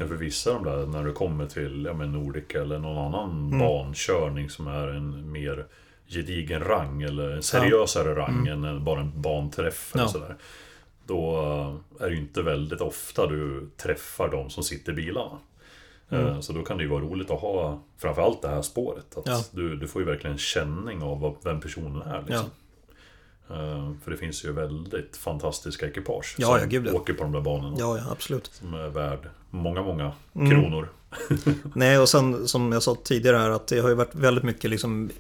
Ja, för vissa av de där, när du kommer till ja, men Nordic eller någon annan Mm. bankörning som är en mer gedigen rang eller en seriösare rang än en- bara en banträff eller Mm. Ja. sådär. Då eh, är det ju inte väldigt ofta du träffar de som sitter i bilarna. Eh, Så då kan det ju vara roligt att ha framförallt det här spåret. Att Ja. du, du får ju verkligen känning av vem personen är. Liksom. Eh, För det finns ju väldigt fantastiska ekipage Ja, som ja, gud, åker på de där banorna. Ja, ja, absolut. Som är värd många, många Mm. kronor. Nej, och sen som jag sa tidigare här att det har ju varit väldigt mycket liksom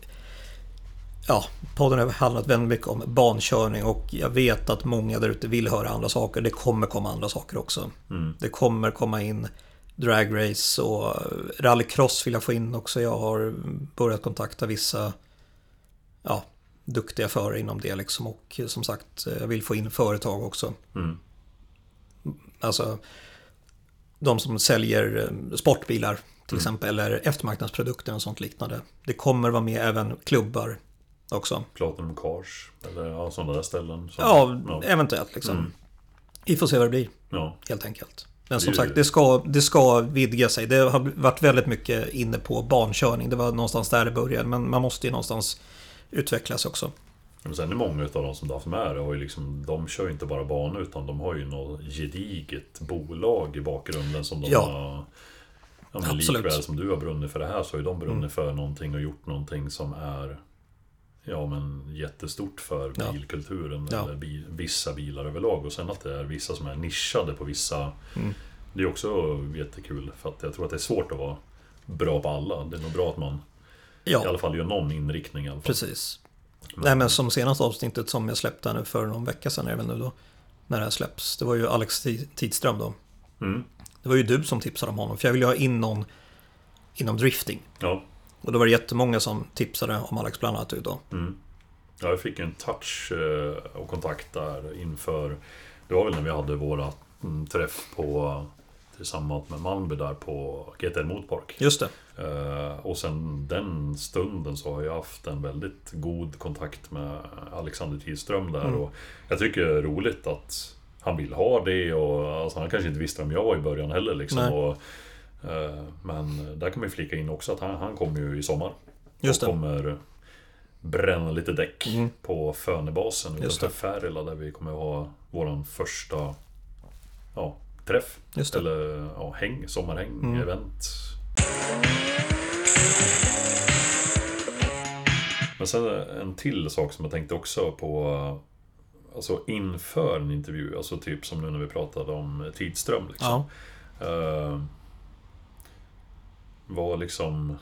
Ja, podden har handlat väldigt mycket om bankörning och jag vet att många där ute vill höra andra saker. Det kommer komma andra saker också. Mm. Det kommer komma in dragrace och rallycross vill jag få in också. Jag har börjat kontakta vissa ja, duktiga förare inom det liksom och som sagt jag vill få in företag också. Mm. Alltså de som säljer eh, sportbilar till Mm. exempel eller eftermarknadsprodukter och sånt liknande. Det kommer vara med även klubbar också. Platinum Cars eller ja, sådana där ställen. som- Ja, ja. eventuellt liksom. Mm. Vi får se vad det blir ja. helt enkelt. Men Det som är sagt, det ska, det ska vidga sig. Det har varit väldigt mycket inne på bankörning. Det var någonstans där det började. Men man måste ju någonstans utvecklas också. Men sen är många av de som du har haft med dig har ju liksom, de kör ju inte bara banor utan de har ju något gediget bolag i bakgrunden som de Ja. har... Ja, men Absolut. likväl som du har brunnit för det här så har ju de brunnit Mm. för någonting och gjort någonting som är Ja men jättestort för Ja. bilkulturen Ja. eller bi, vissa bilar överlag och sen att det är vissa som är nischade på vissa Mm. Det är också jättekul för att jag tror att det är svårt att vara bra på alla. Det är nog bra att man i Ja, alla fall gör någon inriktning i alla fall. precis. Nej, men som senaste avsnittet som jag släppte nu för någon vecka sedan är det väl nu då. När det här släpps. Det var ju Alex Ti- Tidström då. Mm. Det var ju du som tipsade om honom. För jag ville ha in någon inom drifting. Ja. Och då var det jättemånga som tipsade om Alex bland annat då. Mm. Ja, jag fick en touch eh, och kontakt där inför... Det var väl när vi hade våra mm, träff på tillsammans med Malmby där på GTL Motorpark. Just det. Eh, och sen den stunden så har jag haft en väldigt god kontakt med Alexander Tidström där. Mm. Och jag tycker det är roligt att han vill ha det och alltså, han kanske inte visste vem jag var i början heller. Liksom, och, eh, men där kan man flika in också att han, han kommer ju i sommar. Just och det. kommer bränna lite däck Mm. på Fönebasen utanför Färila där vi kommer ha våran första ja, träff. Eller ja, häng, sommarhäng, Mm. event. Men sen en till sak som jag tänkte också på Alltså inför en intervju, alltså typ som nu när vi pratade om Tidström liksom. Ja. Eh, vad liksom...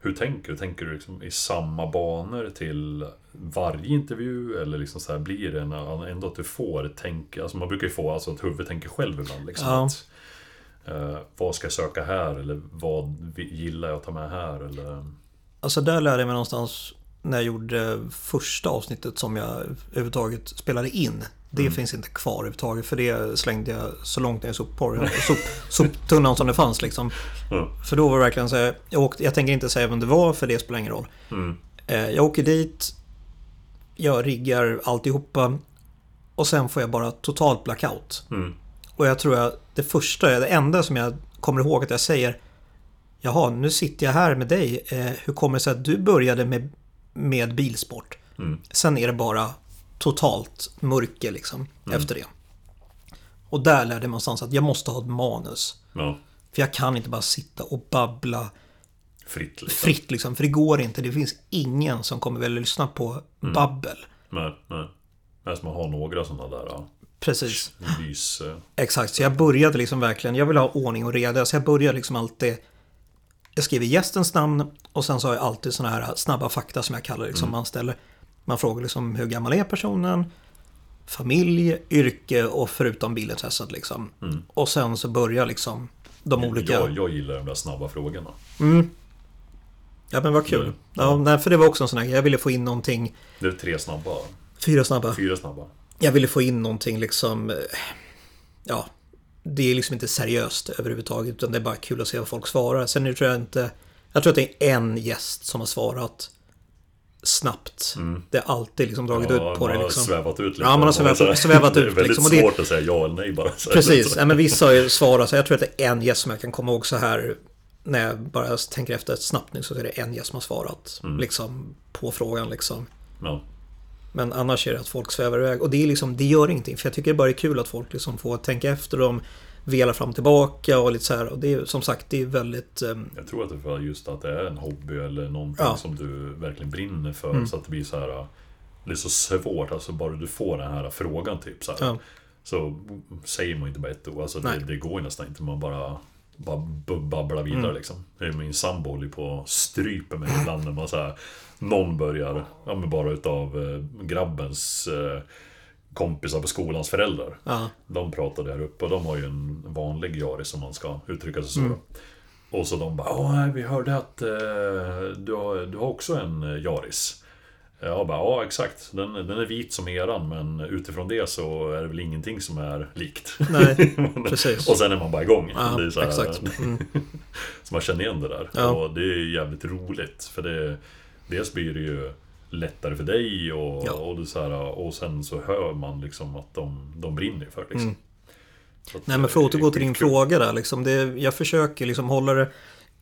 Hur tänker du? Tänker du liksom i samma banor till varje intervju? Eller liksom så här, blir det en, ändå att du får tänka... Alltså man brukar ju få alltså att huvudet tänker själv ibland. Liksom, Ja. att, eh, vad ska jag söka här? Eller vad gillar jag att ta med här? Eller, Alltså där lärde jag mig någonstans när jag gjorde första avsnittet som jag överhuvudtaget spelade in. Det Mm. finns inte kvar överhuvudtaget för det slängde jag så långt ner i sopporren, sop, soptunnan som det fanns liksom. Mm. För då var det verkligen så här, jag, åkte, jag tänker inte säga vem det var för det spelar ingen roll. mm, Eh, Jag åker dit, jag riggar alltihopa och sen får jag bara totalt blackout. mm, Och jag tror att det första, det enda som jag kommer ihåg att jag säger Jaha, nu sitter jag här med dig. Eh, hur kommer det sig att du började med, med bilsport? mm, Sen är det bara totalt mörker liksom Mm. efter det. Och där lärde jag mig någonstans att jag måste ha ett manus. ja, För jag kan inte bara sitta och babbla fritt liksom. fritt liksom. För det går inte. Det finns ingen som kommer väl lyssna på Mm. babbel. Nej, nej. Men som har några sådana där ja, Precis. lys... eh, Exakt, så jag började liksom verkligen, jag vill ha ordning och reda, så jag började liksom alltid Jag skriver gästens namn och sen så har jag alltid sådana här snabba fakta som jag kallar det, liksom. Man ställer Man frågar liksom hur gammal är personen Familj, yrke och förutom bilintresset liksom. Mm. Och sen så börjar liksom de olika Jag, jag gillar de där snabba frågorna. mm. Ja men vad kul. Mm. Ja, för det var också en sån här. Jag ville få in någonting Det är tre snabba. Fyra snabba. Fyra snabba. Jag ville få in någonting liksom... eh, Ja, det är liksom inte seriöst överhuvudtaget utan det är bara kul att se vad folk svarar. Sen nu tror jag inte... Jag tror att det är en gäst som har svarat snabbt. Det har alltid liksom dragit Ja, ut på det liksom. svävat ut lite. Ja, man har svävat- Så här, svävat Det är ut, väldigt liksom, och det- svårt att säga ja eller nej bara. Precis, ja, men vissa har ju svarat så jag tror att det är en gäst som jag kan komma ihåg så här när jag bara tänker efter snabbt nu så är det en gäst som har svarat Mm. liksom på frågan liksom. Ja. Men annars är det att folk svävar iväg och det är liksom, det gör ingenting för jag tycker det bara är kul att folk liksom får tänka efter och vela fram och tillbaka och lite så här och det är som sagt det är väldigt ehm, Jag tror att det är just att det är en hobby eller någonting Ja. som du verkligen brinner för. Mm. Så att det blir så här... Det är så svårt, alltså bara du får den här frågan typ så här. Ja. Så säger man inte bara ett ord. Alltså det, det går ju nästan inte. Man bara, bara babblar vidare Mm. liksom. Min sambo håller på och stryper mig ibland när man så här, Någon börjar, ja men bara utav eh, grabbens eh, kompisar på skolans föräldrar. ja, De pratade här uppe och de har ju en vanlig Yaris som man ska uttrycka sig så. Mm. Och så de bara Ja, vi hörde att eh, du, har, du har också en Yaris. Jag bara, ja exakt. Den, den är vit som eran men utifrån det så är det väl ingenting som är likt. nej, precis. och sen är man bara igång. Ja, det är så här, exakt. Mm. Så man känner igen det där. Ja. Och det är jävligt roligt. För det, dels blir det ju lättare för dig och, Ja. och, så här, och sen så hör man liksom att de, de brinner för. Liksom. Mm. Nej men för att återgå till din skitkul. fråga där liksom. Det, jag försöker liksom hålla det.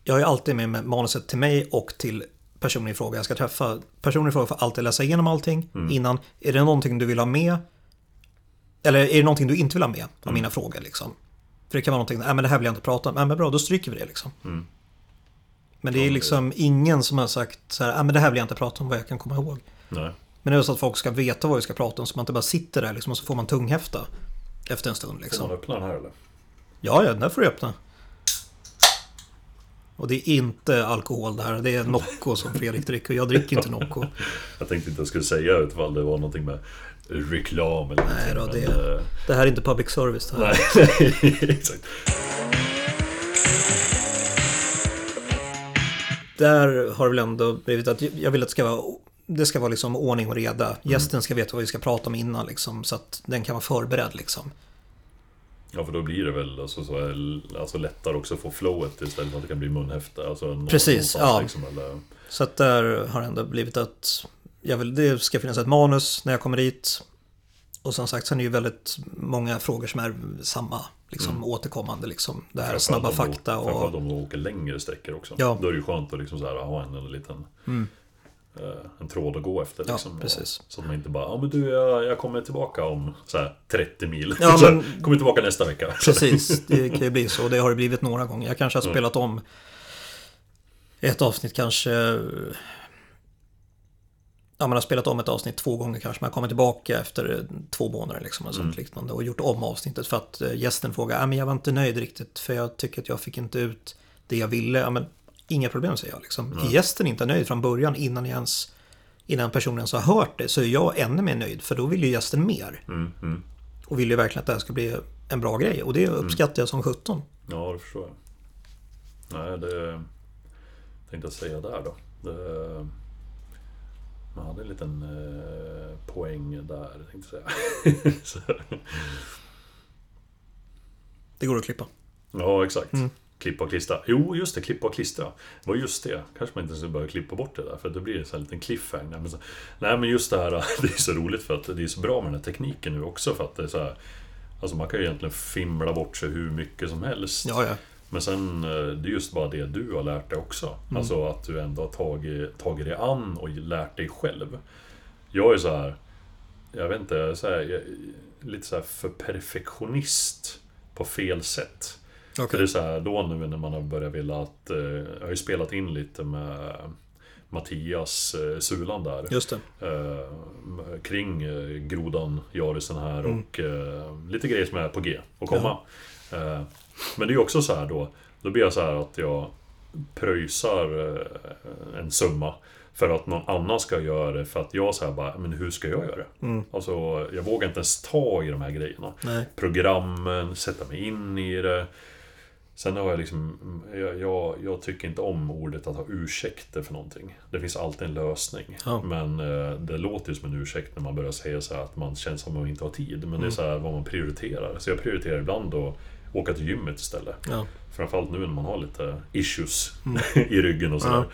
Jag ju alltid med mig manuset till mig och till personen i fråga jag ska träffa. Personen i fråga får alltid läsa igenom allting Mm. innan. Är det någonting du vill ha med? Eller är det någonting du inte vill ha med av Mm. mina frågor liksom? För det kan vara någonting, nej men det här vill jag inte prata om. Nej men bra, då stryker vi det liksom. Mm. Men det är liksom ingen som har sagt så här, nej men det här vill jag inte prata om vad jag kan komma ihåg. Nej. Men det är så att folk ska veta vad vi ska prata om så man inte bara sitter där liksom och så får man tunghäfta. Efter en stund Får liksom. man öppna den här eller? Ja, ja, den där får du öppna. Och det är inte alkohol det här. Det är Nocco som Fredrik dricker. Jag dricker inte Nocco. Jag tänkte inte jag skulle säga ifall det var någonting med reklam eller Nej då, det- men, eh, Det här är inte public service det här. Nej, exakt. Där har det väl ändå blivit att jag vill att det ska vara det ska vara liksom ordning och reda. Gästen ska veta vad vi ska prata om innan liksom, så att den kan vara förberedd liksom. Ja, för då blir det väl alltså, så alltså, lättare också att få flowet istället för att det kan bli munhäfta. Alltså, Precis, ja. Liksom, eller, Så att där har det ändå blivit att jag vill, det ska finnas ett manus när jag kommer dit. Och som sagt, sen är det ju väldigt många frågor som är samma, liksom återkommande liksom. Det här framförallt snabba fakta Framförallt och... om du åker längre sträckor också. Ja. Då är det ju skönt att liksom så här, ha en, en liten eh, en tråd att gå efter. Ja, Liksom, precis. Och, så att man inte bara, ja men du jag, jag kommer tillbaka om så här, 30 mil. Ja, här, men- kommer tillbaka nästa vecka. Precis, det kan ju bli så. Det har det blivit några gånger. Jag kanske har spelat om ett avsnitt kanske... Ja, man har spelat om ett avsnitt två gånger kanske. Man kommer tillbaka efter två månader liksom och sånt liknande. Och gjort om avsnittet för att eh, gästen frågar, ja men jag var inte nöjd riktigt för jag tycker att jag fick inte ut det jag ville. Ja men inga problem säger jag liksom. Är gästen inte nöjd från början innan jag ens Innan personen ens har hört det så är jag ännu mer nöjd för då vill ju gästen mer. Mm, mm. Och vill ju verkligen att det här ska bli en bra grej och det uppskattar jag som 17. Ja, det förstår jag. Nej, det tänkte jag säga där då. Det, man hade en liten eh, poäng där, tänkte jag säga. Så, Det går att klippa. ja, exakt. Klippa och klistra. Jo, just det, klippa och klistra. Det var just det. Kanske man inte skulle börja klippa bort det där, för då blir det så här en liten cliffhanger. Men, så, nej, men just det här, det är så roligt för att det är så bra med den här tekniken nu också, för att det är så här Alltså man kan ju egentligen fimla bort sig hur mycket som helst. Ja, ja. Men sen, eh, det är just bara det du har lärt dig också. Alltså att du ändå har tagit, tagit dig an och lärt dig själv. Jag är så här, jag vet inte, så här, jag, lite så här för perfektionist på fel sätt. Okej. För det är så här, då nu när man har börjat vilja att, eh, jag har ju spelat in lite med Mattias eh, Sulan där. Just det. Eh, kring eh, grodan, Jarisen här och eh, lite grejer som är på G och komma. Eh, men det är ju också så här då, då blir jag så här att jag pröjsar eh, en summa för att någon annan ska göra det för att jag så här bara, men hur ska jag göra det? Alltså, jag vågar inte ens ta i de här grejerna. Nej. Programmen, sätta mig in i det. Sen har jag liksom, jag, jag, jag tycker inte om ordet att ha ursäkter för någonting. Det finns alltid en lösning. Ja. Men eh, det låter ju som en ursäkt när man börjar säga så här att man känns som att man inte har tid. Men det är så här vad man prioriterar. Så jag prioriterar ibland att åka till gymmet istället. Ja. Framförallt nu när man har lite issues i ryggen och sådär.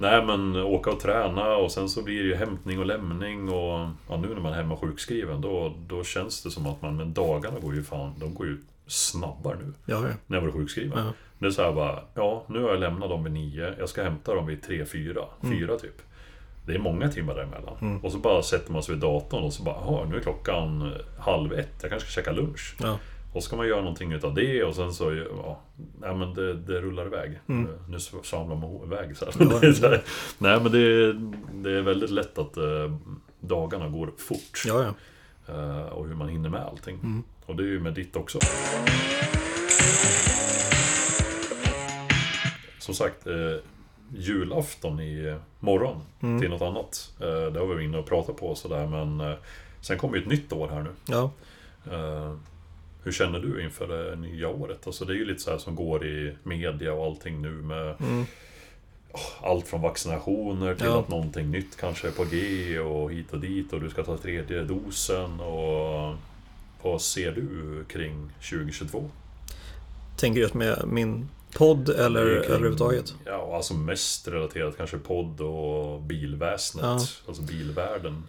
Nej men åka och träna och sen så blir det ju hämtning och lämning och ja, nu när man är hemma sjukskriven då, då känns det som att man, men dagarna går ju fan, de går ju snabbare nu. Ja, ja. När jag var sjukskriven. Ja. Det är så här bara, ja nu har jag lämnat dem vid nio, jag ska hämta dem vid tre, fyra, Mm. fyra typ. Det är många timmar däremellan. Och så bara sätter man sig vid datorn och så bara, jaha nu är klockan halv ett, jag kanske ska käka lunch. ja. Och så ska man göra någonting utav det och sen så, ja, nej men det, det rullar iväg. Nu samlar man iväg så här. Mm. Så här. Nej men det, det är väldigt lätt att eh, dagarna går fort. ja, ja. Eh, och hur man hinner med allting. Mm. Och det är ju med ditt också. Som sagt, eh, julafton i morgon Mm. till något annat. Eh, det har vi varit inne och pratat på och sådär men eh, sen kommer ju ett nytt år här nu. ja. Eh, hur känner du inför det nya året? Alltså det är ju lite så här som går i media och allting nu med Mm. oh, allt från vaccinationer till Ja. att någonting nytt kanske är på G och hit och dit och du ska ta tredje dosen och vad ser du kring 2022? Tänker du just med min podd eller kring- överhuvudtaget? Ja, alltså mest relaterat kanske podd och bilväsnet. Ja. Alltså bilvärlden.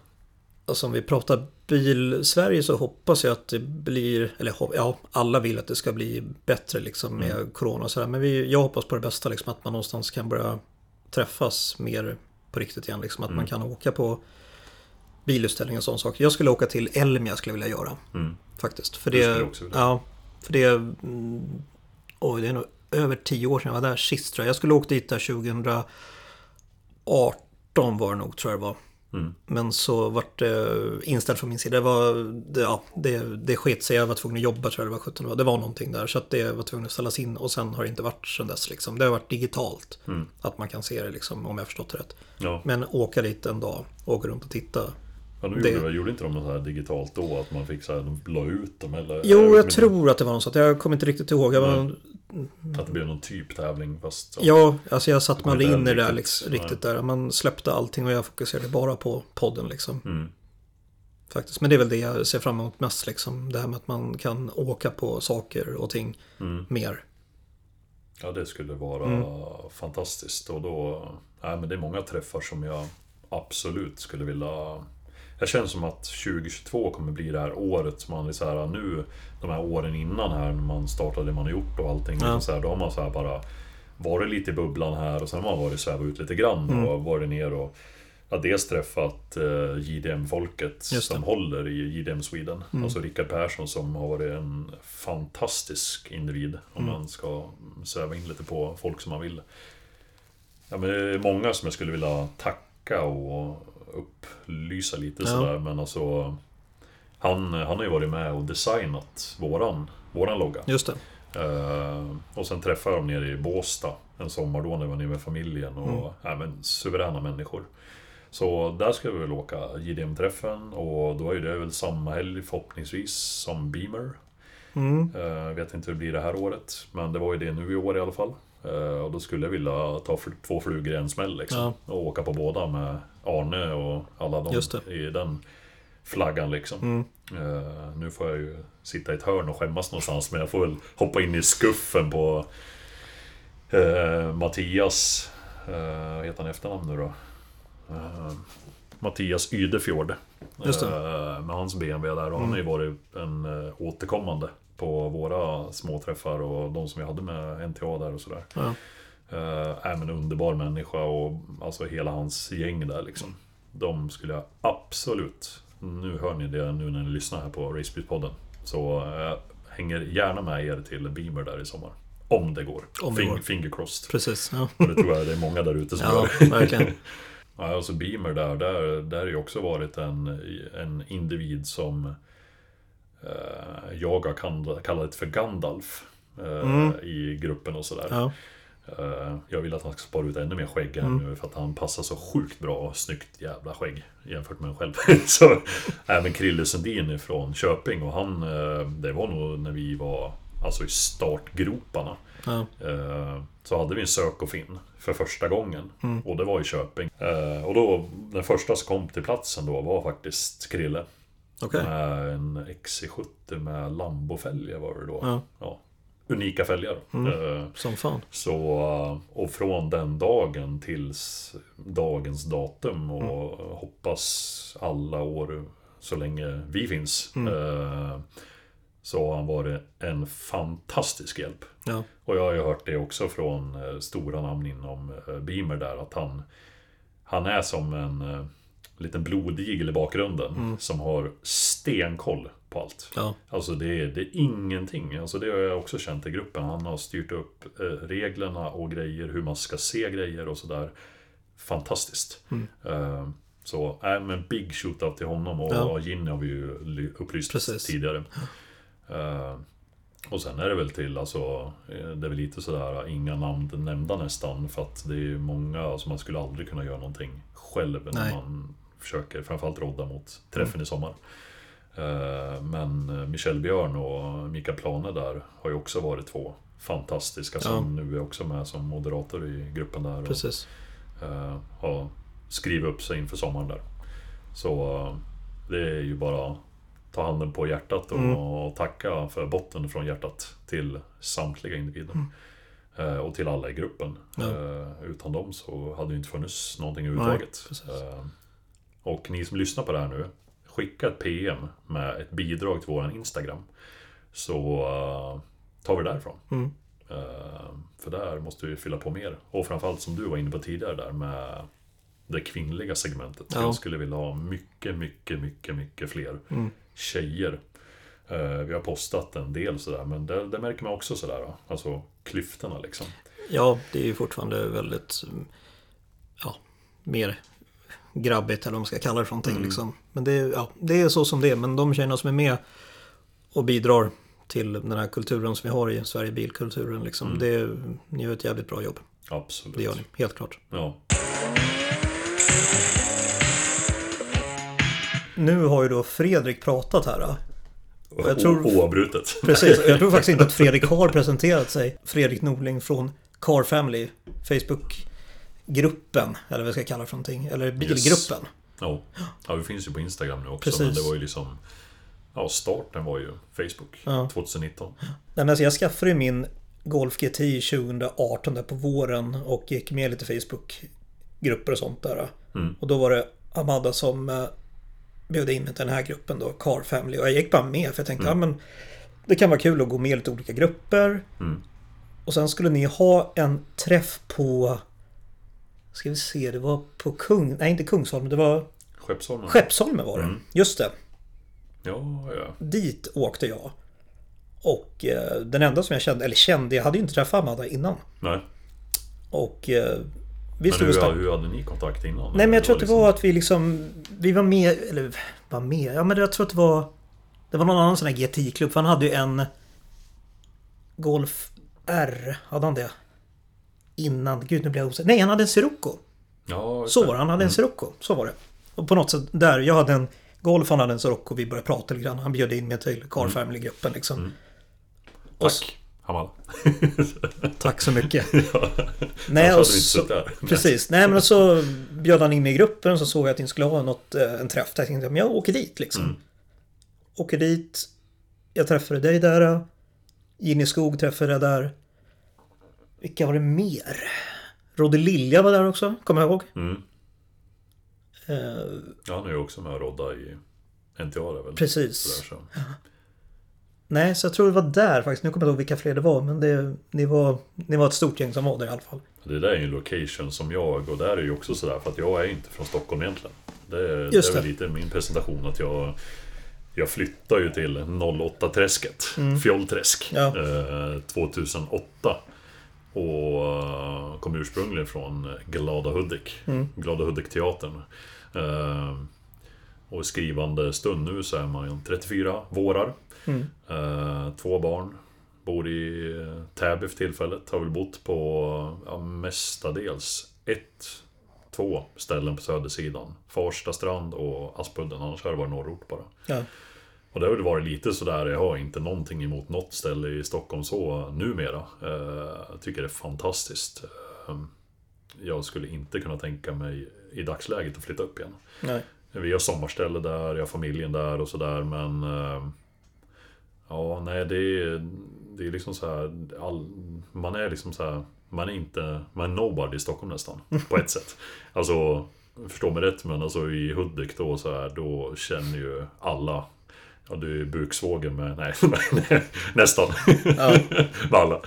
Alltså om vi pratar bil-Sverige så hoppas jag att det blir, eller ja, alla vill att det ska bli bättre liksom med Mm. corona och sådär. Men vi, jag hoppas på det bästa, liksom att man någonstans kan börja träffas mer på riktigt igen. Liksom att man Mm. kan åka på bilutställningar och sådana saker. Jag skulle åka till Elmia skulle jag vilja göra. Mm. Faktiskt. För Det det, ja, för det, oj, det är nog över tio år sedan jag var där sist tror jag. Jag skulle åkt dit där 2018 var det nog tror jag det var. Mm. Men så vart det inställt från min sida. Det, var, det, ja, det, det sket sig. Jag var tvungen att jobba tror jag det var 17 år. Det var någonting där. Så att det var tvungen att ställas in. Och sen har det inte varit sedan dess. Liksom. Det har varit digitalt. Mm. Att man kan se det liksom, om jag har förstått det rätt. Ja. Men åka dit en dag. Åka runt och titta. Ja, nu Det- gjorde, gjorde inte de något här digitalt då? Att man fick så här, de la ut dem eller? Jo, eller- jag tror att det var något sånt. Jag kommer inte riktigt ihåg. Jag var, Att det blev någon typ tävling fast... så. Ja, alltså jag kommer aldrig in i det där riktigt. liksom, riktigt där. Man släppte allting och jag fokuserade bara på podden liksom. Mm. Faktiskt. Men det är väl det jag ser fram emot mest liksom. Det här med att man kan åka på saker och ting Mm. mer. Ja, det skulle vara Mm. fantastiskt. Och då... Nej, men det är många träffar som jag absolut skulle vilja... Jag känner som att 2022 kommer bli det här året som man är så här nu, de här åren innan här när man startade det man har gjort och allting. Ja. Liksom så här, då har man så här bara varit lite i bubblan här och sen har man varit svävat ut lite grann Mm. och varit ner och Ja, dels träffat eh, JDM-folket. Mm. som håller i JDM Sweden. Alltså Rickard Persson som har varit en fantastisk individ. Om Mm. man ska sväva in lite på folk som man vill. Ja, men det är många som jag skulle vilja tacka och upplysa lite Ja. sådär. Men alltså... Han, han har ju varit med och designat våran, våran logga. Just det. Eh, och sen träffade jag dem nere i Båstad en sommar då när jag var nere med familjen. Och ja, men, suveräna människor. Så där ska vi väl åka JDM-träffen och då är ju det väl samma helg förhoppningsvis som Beamer. Mm. Uh, vet inte hur det blir det här året, men det var ju det nu i år i alla fall. Eh, och då skulle jag vilja ta två flugor i en smäll liksom. Ja. Och åka på båda med Arne och alla de i den flaggan liksom. Mm. Eh, nu får jag ju sitta i ett hörn och skämmas någonstans men jag får väl hoppa in i skuffen på eh, Mattias, eh, vad heter han efternamn nu då? Eh, Mattias Ydefjord. Med hans BMW där och han har ju varit en återkommande på våra småträffar och de som vi hade med NTA där och sådär. Ja. Uh, är en underbar människa och alltså hela hans gäng där liksom. De skulle jag absolut, nu hör ni det nu när ni lyssnar här på Racebeat-podden. Så eh, jag hänger gärna med er till Beamer där i sommar. Om det går. Om det Fing- går. Finger crossed. Precis. Ja, Och det tror jag det är många där ute som ja gör. verkligen. Ja, alltså Beamer där, där, där har ju också varit en, en individ som eh, jag har kall- kallat för Gandalf eh, i gruppen och sådär. Ja. Eh, jag vill att han ska spara ut ännu mer skägg här Mm. nu för att han passar så sjukt bra och snyggt jävla skägg jämfört med en själv. så även Krille Sundin från Köping och han, eh, det var nog när vi var alltså i startgroparna. Ja. Så hade vi en sök och finn för första gången. Mm. Och det var i Köping. Och då, den första som kom till platsen då var faktiskt Krille. Okej. Med en XC70 med Lambo-fälgar var det då. Ja. Ja. unika fälgar. Eh, Som fan. Så, eh, och från den dagen tills dagens datum och hoppas alla år så länge vi finns. eh, Så har han varit en fantastisk hjälp. Ja. Och jag har ju hört det också från stora namn inom Beamer där att han Han är som en liten blodigel i bakgrunden som har stenkoll på allt. Ja. Alltså det är, det är ingenting. Alltså det har jag också känt i gruppen. Han har styrt upp eh, reglerna och grejer, hur man ska se grejer och sådär. Fantastiskt. Eh, så, äh, men big shootout till honom och Ja. Ginny har vi ju ly- upplyst Precis. tidigare. Eh, och sen är det väl till, alltså, det är väl lite sådär, inga namn nämnda nästan. För att det är många, alltså man skulle aldrig kunna göra någonting själv när Nej. man försöker, framförallt rodda mot träffen i sommar. Eh, Men Michel Björn och Mika Plane där har ju också varit två fantastiska som nu är också med som moderator i gruppen där. Och, Precis. eh, har skrivit upp sig inför sommaren där. Så eh, det är ju bara ta handen på hjärtat och, Mm. och tacka för botten från hjärtat till samtliga individer. Eh, Och till alla i gruppen. Mm. Ja. Eh, Utan dem så hade det inte funnits någonting överhuvudtaget. precis. Och ni som lyssnar på det här nu, skicka ett PM med ett bidrag till våran Instagram. Så eh, tar vi det därifrån. Mm. Eh, För där måste vi fylla på mer. Och framförallt som du var inne på tidigare där med det kvinnliga segmentet. Ja. Jag skulle vilja ha mycket, mycket, mycket, mycket fler Mm. tjejer. Eh, Vi har postat en del sådär, men det, det märker man också sådär. då. Alltså klyftorna liksom. Ja, det är ju fortfarande väldigt mm, ja, mer grabbigt eller vad man ska kalla det för någonting. Liksom. Men det är, ja, det är så som det är. Men de tjejerna som är med och bidrar till den här kulturen som vi har i Sverige, bilkulturen. Liksom, det är, ni gör ett jävligt bra jobb. Absolut. Det gör ni, helt klart. Ja. Nu har ju då Fredrik pratat här. Och, jag tror- Oavbrutet. Precis, jag tror faktiskt inte att Fredrik har presenterat sig. Fredrik Norling från Car Family, Facebook-gruppen, eller vad jag ska kalla det för någonting. Eller bilgruppen. Ja. ja, vi finns ju på Instagram nu också. Precis. Men det var ju liksom... Ja, starten var ju Facebook. Ja. 2019. Nej, alltså jag skaffade ju min Golf GTI 2018 där på våren och gick med i lite Facebook-grupper och sånt där. Mm. Och då var det Amanda som eh, bjöd in mig till den här gruppen då, Car Family. Och jag gick bara med för jag tänkte, ja men det kan vara kul att gå med i lite olika grupper. Mm. Och sen skulle ni ha en träff på, ska vi se, det var på Kung, nej inte Kungsholmen, det var Skeppsholmen. Skeppsholmen var det. Mm. Just det. Ja, ja. Dit åkte jag. Och eh, den enda som jag kände, eller kände, jag hade ju inte träffat Amanda innan. Nej. Och eh, vi Men stod och hur, snackade. hur hade ni kontakt innan? Nej men jag tror att det liksom- var att vi liksom, vi var med, eller var med, ja men jag tror att det var, det var någon annan sån här GTI-klubb, för han hade ju en Golf R, hade han det? Innan, gud nu blir jag osäker. Nej, han hade en Sirocco. Ja, Så han hade en Sirocco. Så var det. Och på något sätt där, jag hade en Golf, han hade en Sirocco, vi började prata lite grann. Han bjöd in mig till Car Family-gruppen liksom. S- Tack, Hamal. Tack så mycket. ja. Nej, och så, precis. Nej, men så bjöd han in mig i gruppen och så såg jag att ni skulle ha något, eh, en träff. Jag tänkte, men jag åker dit liksom. Mm. Åker dit. Jag träffade dig där. Ginny Skog träffade jag där. Vilka var det mer? Rodde Lilja var där också, kommer jag ihåg. Mm. Eh, Ja, han är ju också med och rodda i NTA där väl? precis. Sådär, så. Nej, så jag tror det var där faktiskt. Nu kommer jag inte ihåg vilka fler det var, men det, ni, var, ni var ett stort gäng som var där i alla fall. Det där är ju en location som jag, och där är ju också sådär, för att jag är ju inte från Stockholm egentligen. Det Just det är väl lite min presentation att jag jag flyttade ju till 08-träsket, Fjollträsk, Mm. Ja. eh, 2008. Och kom ursprungligen från Glada Hudik, Mm. Glada Hudik-teatern. Eh, och i skrivande stund nu så är man 34 vårar. Mm. Eh, två barn. Bor i eh, Täby för tillfället. Har väl bott på ja, mestadels ett, två ställen på södersidan. Farsta strand och Aspudden. Annars har det varit norrort bara. Ja, Och det har väl varit lite sådär, jag har inte någonting emot något ställe i Stockholm så numera. Eh, Jag tycker det är fantastiskt. Eh, Jag skulle inte kunna tänka mig i dagsläget att flytta upp igen. nej. Vi har sommarställe där, jag har familjen där och sådär men... eh, Ja, nej det är, det är liksom så här, all, man är liksom så här, man är inte, man är nobody i Stockholm nästan. På ett sätt. Alltså, förstå mig rätt men alltså i Hudik då så här, då känner ju alla Ja, du är buksvågen med... Nej, nästan. Ja. med alla.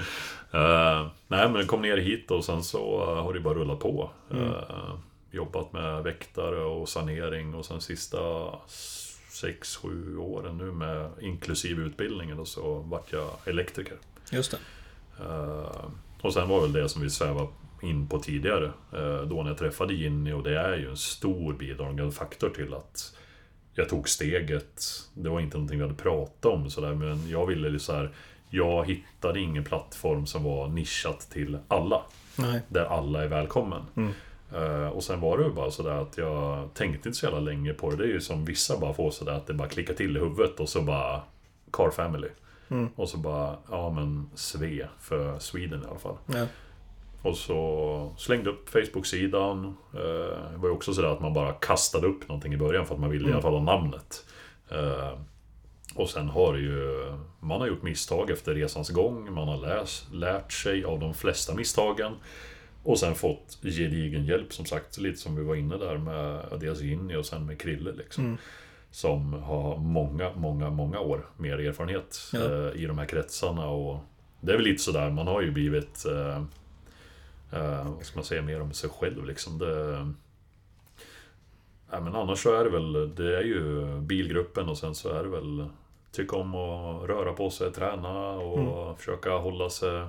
Uh, nej, men kom ner hit och sen så uh, har det bara rullat på. Mm. Uh, jobbat med väktare och sanering och sen sista 6-7 åren nu med inklusive utbildningen och så vart jag elektriker. Just det. och sen var väl det som vi svävade in på tidigare. då när jag träffade Ginny och det är ju en stor bidragande faktor till att jag tog steget. Det var inte någonting vi hade pratat om sådär, men jag ville så här, Jag hittade ingen plattform som var nischat till alla. Nej. Där alla är välkommen. Mm. Uh, och sen var det ju bara sådär att jag tänkte inte så jävla länge på det. Det är ju som vissa bara får sådär att det bara klickar till i huvudet och så bara Car Family. Mm. Och så bara, ja men Sve för Sweden i alla fall. Ja. Och så slängde upp Facebook-sidan. Eh, det var ju också sådär att man bara kastade upp någonting i början för att man ville mm. i alla fall ha namnet. Eh, och sen har ju... Man har gjort misstag efter resans gång. Man har läst, lärt sig av de flesta misstagen. Och sen fått gedigen hjälp som sagt, lite som vi var inne där med dels Ginny och sen med Krille liksom. Mm. Som har många, många, många år mer erfarenhet ja. eh, i de här kretsarna. Och det är väl lite sådär, man har ju blivit eh, Uh, vad ska man säga mer om sig själv liksom? Det, ja, men annars så är det väl, det är ju bilgruppen och sen så är det väl Tycka om att röra på sig, träna och mm. försöka hålla sig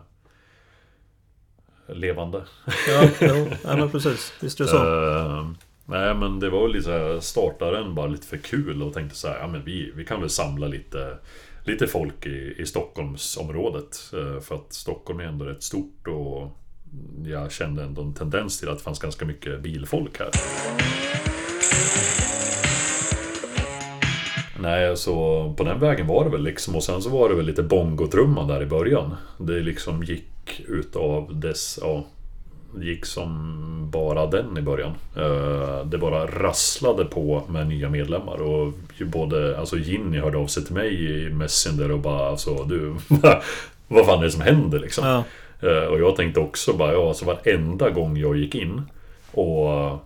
levande. Ja, jo, ja men precis. Visst är det så. Uh, nej men det var lite såhär, startaren bara lite för kul och tänkte så här, ja men vi, vi kan väl samla lite Lite folk i, i Stockholmsområdet. Uh, för att Stockholm är ändå rätt stort och jag kände ändå en tendens till att det fanns ganska mycket bilfolk här. Nej, så på den vägen var det väl liksom. Och sen så var det väl lite bongotrumman där i början. Det liksom gick utav dess, ja, gick som bara den i början. Eh, det bara rasslade på med nya medlemmar och både, alltså Ginny hörde av sig till mig i Messenger och bara alltså du, vad fan är det som händer liksom? Ja. Eh, och jag tänkte också bara, ja, alltså varenda gång jag gick in och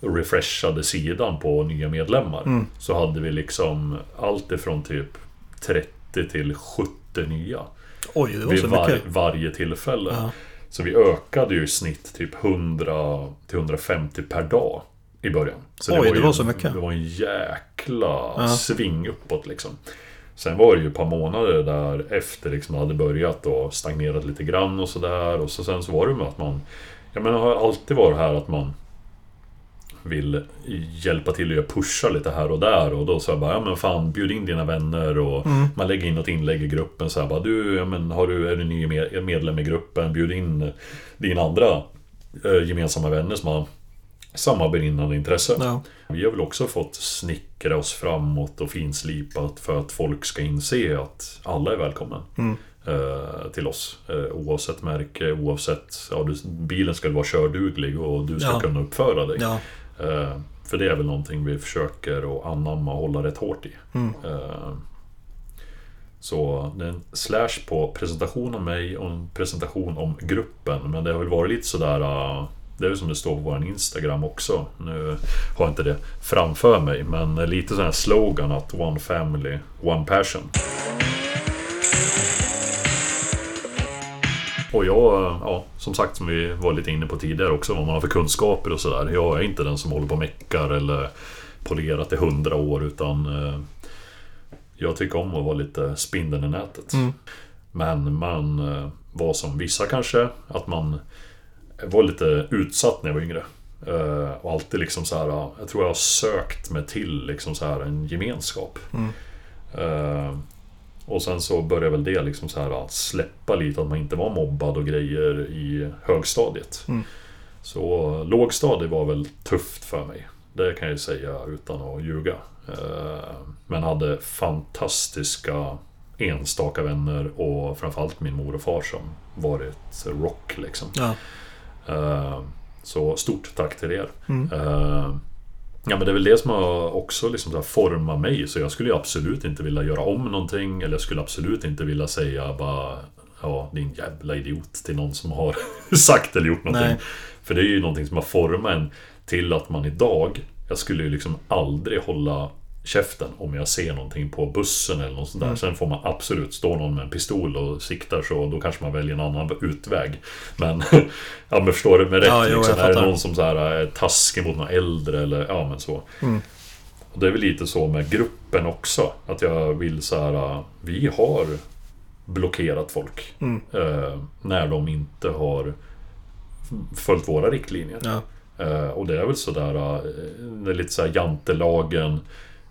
refreshade sidan på nya medlemmar mm. så hade vi liksom allt ifrån typ 30 till 70 nya. Oj, det var vid så var, mycket. varje tillfälle. Ja. Så vi ökade ju i snitt typ 100 till 150 per dag i början. Så Oj, det var, det var så mycket. Det var en jäkla Ja. sving uppåt liksom. Sen var det ju ett par månader där efter liksom hade börjat och stagnerat lite grann och sådär. Och så sen så var det med att man... Jag menar, har alltid varit här att man vill hjälpa till och pusha lite här och där och då sa jag bara, ja men fan bjud in dina vänner och Mm. man lägger in något inlägg i gruppen så här bara, du, ja, men har du, är du ny med- medlem i gruppen, bjud in dina andra eh, gemensamma vänner som har samma brinnande intresse. Ja. Vi har väl också fått snickra oss framåt och finslipat för att folk ska inse att alla är välkomna Mm. eh, till oss. Eh, oavsett märke, oavsett... Ja, du, bilen ska vara körduglig och du ska Ja. kunna uppföra dig. Ja. Eh, för det är väl någonting vi försöker att anamma och hålla rätt hårt i. Mm. Så det är en slash på presentation om mig och en presentation om gruppen. Men det har väl varit lite sådär... Det är väl som det står på vår Instagram också. Nu har jag inte det framför mig. Men lite sån här slogan att One Family, One Passion. Och jag, ja, som sagt som vi var lite inne på tidigare också, vad man har för kunskaper och sådär. Jag är inte den som håller på och meckar eller polerat i hundra år utan eh, jag tycker om att vara lite spindeln i nätet. Mm. Men man eh, var som vissa kanske, att man var lite utsatt när jag var yngre. Eh, och alltid liksom så här, jag tror jag har sökt mig till liksom så här en gemenskap. Mm. Eh, och sen så började väl det liksom så här att släppa lite, att man inte var mobbad och grejer i högstadiet. Mm. Så lågstadiet var väl tufft för mig. Det kan jag ju säga utan att ljuga. Eh, Men hade fantastiska enstaka vänner och framförallt min mor och far som varit rock liksom. Ja. Eh, Så stort tack till er. Mm. Eh, Ja men det är väl det som har också liksom så format mig. Så jag skulle absolut inte vilja göra om någonting. Eller jag skulle absolut inte vilja säga bara Ja, din jävla idiot till någon som har sagt eller gjort någonting. Nej. För det är ju någonting som har format en till att man idag Jag skulle ju liksom aldrig hålla käften om jag ser någonting på bussen eller något sånt där. Mm. Sen får man absolut stå någon med en pistol och siktar så då kanske man väljer en annan utväg. Men, ja men förstår du med rätt Ja, jo, liksom. Är det någon som så här är taskig mot någon äldre eller ja men så. Mm. Och det är väl lite så med gruppen också. Att jag vill så här. Vi har blockerat folk. Mm. Eh, när de inte har följt våra riktlinjer. Ja. Eh, och det är väl sådär, det är lite såhär jantelagen.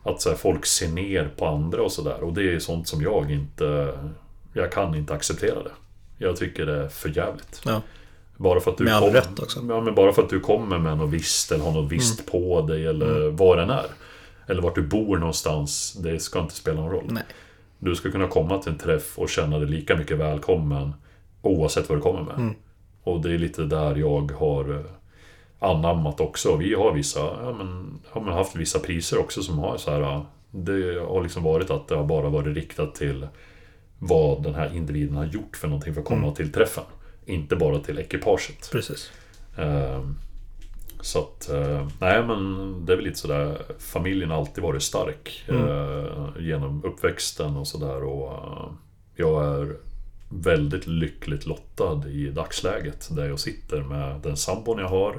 Att så här, folk ser ner på andra och sådär. Och det är sånt som jag inte... Jag kan inte acceptera det. Jag tycker det är för jävligt. Ja. Bara för att du Med all kom- rätt också. Ja, men bara för att du kommer med något visst eller har något visst Mm. på dig eller vad den är. Eller vart du bor någonstans. Det ska inte spela någon roll. Nej. Du ska kunna komma till en träff och känna dig lika mycket välkommen oavsett vad du kommer med. Mm. Och det är lite där jag har eh, anammat också. Vi har vissa, ja men, har man haft vissa priser också som har så här. Det har liksom varit att det har bara varit riktat till vad den här individen har gjort för någonting för att komma Mm. till träffen. Inte bara till ekipaget. Precis. Ehm, Så att, eh, nej men det är väl lite sådär, familjen har alltid varit stark Mm. eh, genom uppväxten och sådär och eh, jag är väldigt lyckligt lottad i dagsläget där jag sitter med den sambon jag har.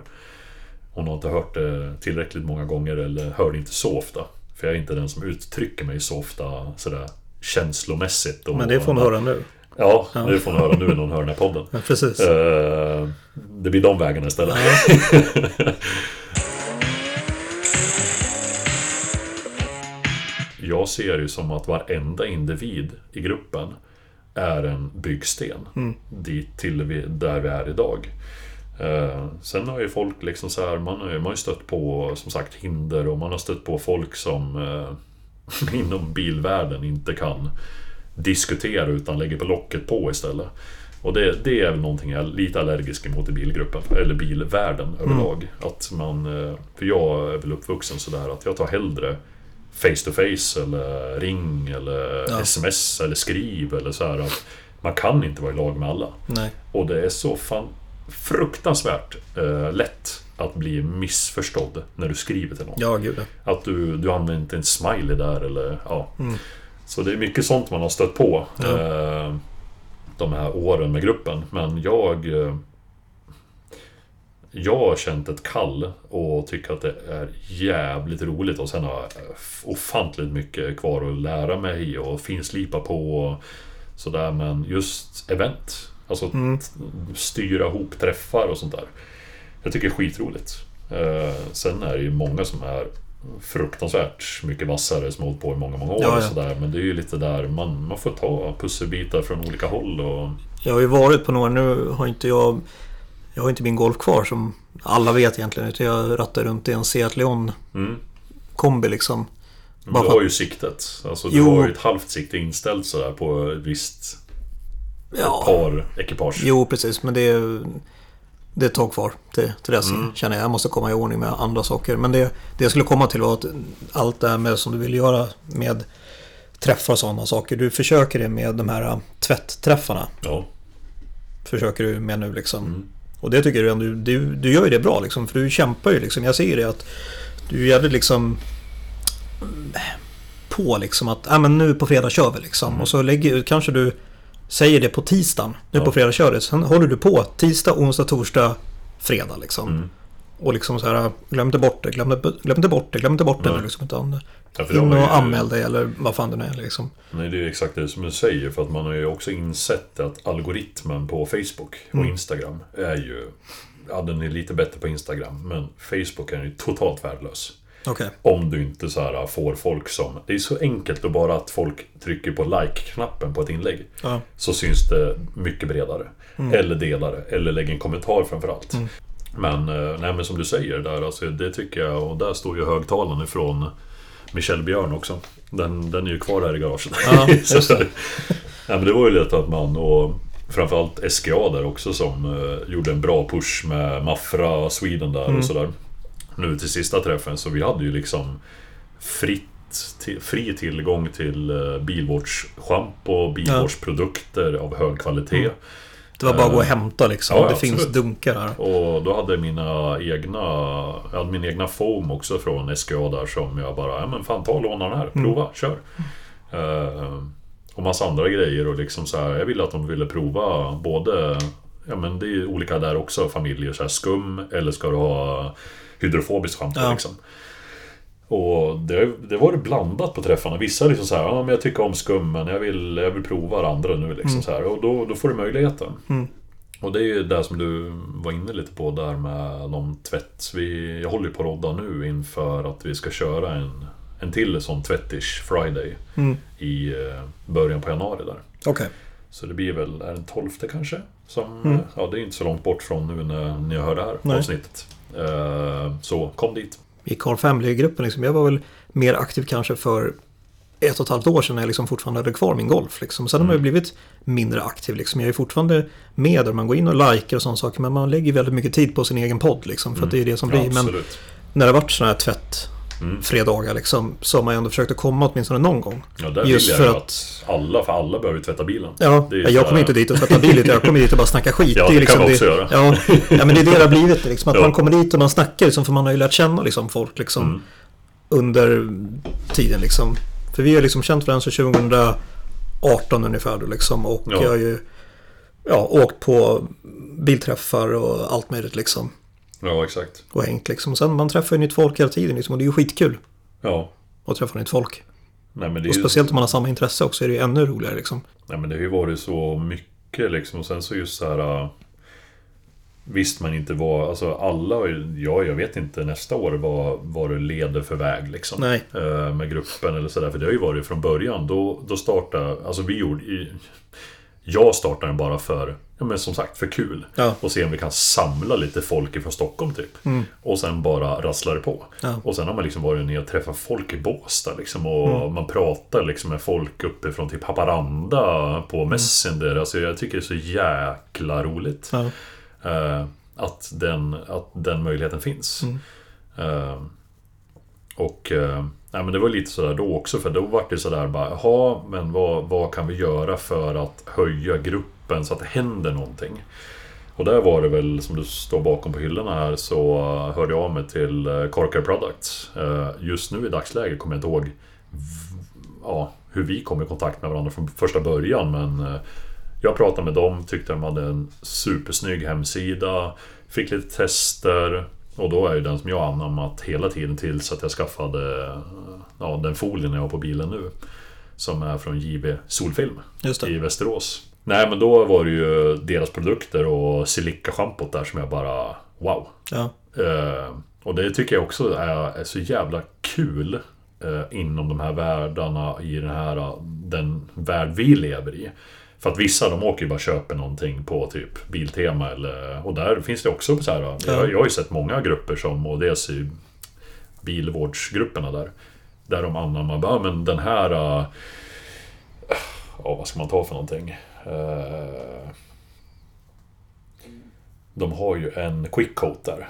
Hon har inte hört det tillräckligt många gånger eller hör det inte så ofta. För jag är inte den som uttrycker mig så ofta sådär känslomässigt. Men det får hon höra nu. Ja, det får hon höra nu när hon hör den här podden. Ja, precis. Eh, det blir de vägarna istället. Jag ser det som att varenda individ i gruppen är en byggsten. Dit till vi, där vi är idag. Eh, sen har ju folk liksom så här, man har ju, man har ju stött på som sagt hinder och man har stött på folk som eh, inom bilvärlden inte kan diskutera utan lägger på locket på istället. Och det, det är väl någonting jag är lite allergisk emot i bilgruppen, eller bilvärlden överlag. Att man, eh, för jag är väl uppvuxen sådär att jag tar hellre face to face eller ring eller Ja. sms eller skriv eller så här att man kan inte vara i lag med alla. Nej. Och det är så fan fruktansvärt eh, lätt att bli missförstådd när du skriver till någon. Ja, gud. Att du, du använder inte en smiley där eller ja. Mm. Så det är mycket sånt man har stött på. Ja. Eh, de här åren med gruppen. Men jag... Eh, jag har känt ett kall och tycker att det är jävligt roligt och sen har jag ofantligt mycket kvar att lära mig och finslipa på och sådär men just event Alltså Mm. styra ihop träffar och sånt där Jag tycker det är skitroligt eh, Sen är det ju många som är fruktansvärt mycket vassare som har hållit på i många, många år Ja, och ja. sådär Men det är ju lite där man, man får ta pusselbitar från olika håll och Jag har ju varit på några, nu har inte jag... Jag har inte min Golf kvar som alla vet egentligen. Utan jag rattar runt i en Seat Leon mm. kombi liksom. Men du har ju siktet. Alltså du Jo. har ju ett halvt sikte inställt sådär på ett visst Ja, par ekipage. jo precis. Men det är, det är ett tag kvar till, till dess Mm. känner jag. Jag måste komma i ordning med andra saker. Men det, det jag skulle komma till var att allt det här med som du vill göra med träffar och sådana saker. Du försöker det med de här tvättträffarna. Ja. Försöker du med nu liksom. Mm. Och det tycker du ändå, du, du gör ju det bra liksom. För du kämpar ju liksom. Jag ser ju det att du är jävligt liksom mm, på liksom att ja men nu på fredag kör vi liksom. Och så lägger, kanske du säger det på tisdagen. Nu Ja. på fredag kör vi. Sen håller du på tisdag, onsdag, torsdag, fredag liksom. Mm. Och liksom så här, glöm inte bort det, glöm, det- glöm inte bort det, glöm inte bort det. Nej. Liksom, utan Ja, för det in och ju- anmäl dig eller vad fan det nu är liksom. Nej, det är exakt det som du säger. För att man har ju också insett att algoritmen på Facebook och Mm. Instagram är ju... Ja, den är lite bättre på Instagram. Men Facebook är ju totalt värdelös. Okej. Om du inte så här får folk som... Det är så enkelt att bara att folk trycker på like-knappen på ett inlägg. Ja. Så syns det mycket bredare. Eller delar det. Eller lägger en kommentar framförallt. Mm. Men, eh, nej, men som du säger där, alltså, det tycker jag. Och där står ju högtalaren ifrån Michel Björn också. Den, den är ju kvar här i garaget. Ja, Så det. ja, men det var ju lätt att man och framförallt SGA där också som eh, gjorde en bra push med Mafra Sweden där Mm. och sådär. Nu till sista träffen så vi hade ju liksom fritt till, fri tillgång till eh, bilvårdsschampo, bilvårdsprodukter av hög kvalitet. Mm. Det var bara att gå och hämta liksom. Ja, det absolut. finns dunkar här. Och då hade mina egna, jag hade min egna foam också från SKA där som jag bara, ja men fan ta och låna den här, prova, kör. Eh, och massa andra grejer och liksom så här, jag ville att de ville prova både, ja men det är olika där också, familjer, så här skum eller ska du ha hydrofobiskt schampo Ja. liksom. Och det, det var det blandat på träffarna. Vissa liksom så här, ja men jag tycker om skum men jag vill, jag vill prova det andra nu liksom så här. Och då, då får du möjligheten. Mm. Och det är ju det som du var inne lite på där med de tvätt. Vi, jag håller ju på att rodda nu inför att vi ska köra en, en till sån tvättish Friday Mm. i eh, början på januari där. Okej. Så det blir väl, är den 12 kanske? Som, Ja, det är inte så långt bort från nu när ni hör det här Nej. avsnittet. Eh, så kom dit. I Carl Family-gruppen liksom. Jag var väl mer aktiv kanske för ett och ett halvt år sedan när jag liksom fortfarande hade kvar min golf. Liksom. Sen har man ju blivit mindre aktiv. Liksom. Jag är fortfarande med där man går in och likar och sådana saker. Men man lägger väldigt mycket tid på sin egen podd. Liksom, för att det är det som blir. Ja, men när det har varit sådana här tvätt Mm. fredagar liksom, har man ju ändå försökt att komma åtminstone någon gång. Ja, där Just vill jag för att- att alla, för alla behöver ju tvätta bilen. Ja, Det jag så kommer här- inte dit och tvätta bil, utan jag kommer dit och bara snacka skit. Ja, ju det kan man också det, göra. Ja, ja, men det är det det har blivit. Liksom, att Ja. man kommer dit och man snackar, liksom, för man har ju lärt känna liksom, folk liksom, Mm. under tiden. Liksom. För vi har liksom känt varandra sedan 2018 ungefär. Då, liksom, och Ja. jag har ju ja, åkt på bilträffar och allt möjligt. Liksom, Ja, exakt. och hängt. Liksom. Sen man träffar ju nytt folk hela tiden liksom, och det är ju skitkul Ja. att träffa nytt folk. Nej men, det Och ju, speciellt om man har samma intresse också är det ju ännu roligare. Liksom. nej men det har ju varit så mycket liksom. Och sen så just så här... äh, Visst man inte var, alltså alla, ja jag vet inte nästa år vad, vad det leder för väg liksom. Nej. Eh, Med gruppen eller sådär, för det har ju varit från början. Då, då startade, alltså vi gjorde i, Jag startade den bara för, ja men som sagt, för kul. Ja. Och se om vi kan samla lite folk ifrån Stockholm typ. Och sen bara rassla det på. Ja. Och sen har man liksom varit ner och träffat folk i Båstad liksom. Och man pratar liksom med folk uppifrån typ Haparanda på Messenger. Alltså jag tycker det är så jäkla roligt. Ja. Eh, att, den, att den möjligheten finns. Mm. Eh, och eh, nej, men det var lite sådär då också, för då var det sådär bara, jaha, men vad, vad kan vi göra för att höja gruppen så att det händer någonting? Och där var det väl, som du står bakom på hyllorna här, så hörde jag av mig till eh, Corker Products. Eh, just nu i dagsläget kommer jag inte ihåg ja, hur vi kom i kontakt med varandra från första början, men eh, jag pratade med dem, tyckte de hade en supersnygg hemsida, fick lite tester och då är ju den som jag anammat hela tiden tills att jag skaffade ja, den folien jag har på bilen nu. Som är från JB Solfilm i Västerås. Nej men då var det ju deras produkter och Silica-schampot där som jag bara wow. Ja. Eh, och det tycker jag också är, är så jävla kul eh, inom de här världarna i den här den värld vi lever i. För att vissa de åker ju bara och köper någonting på typ Biltema eller... Och där finns det också så här... Jag, jag har ju sett många grupper som, och dels i bilvårdsgrupperna där. Där de anammar bara, "Ja, men den här... eh, Ja, vad ska man ta för någonting? Eh, de har ju en quick coat där.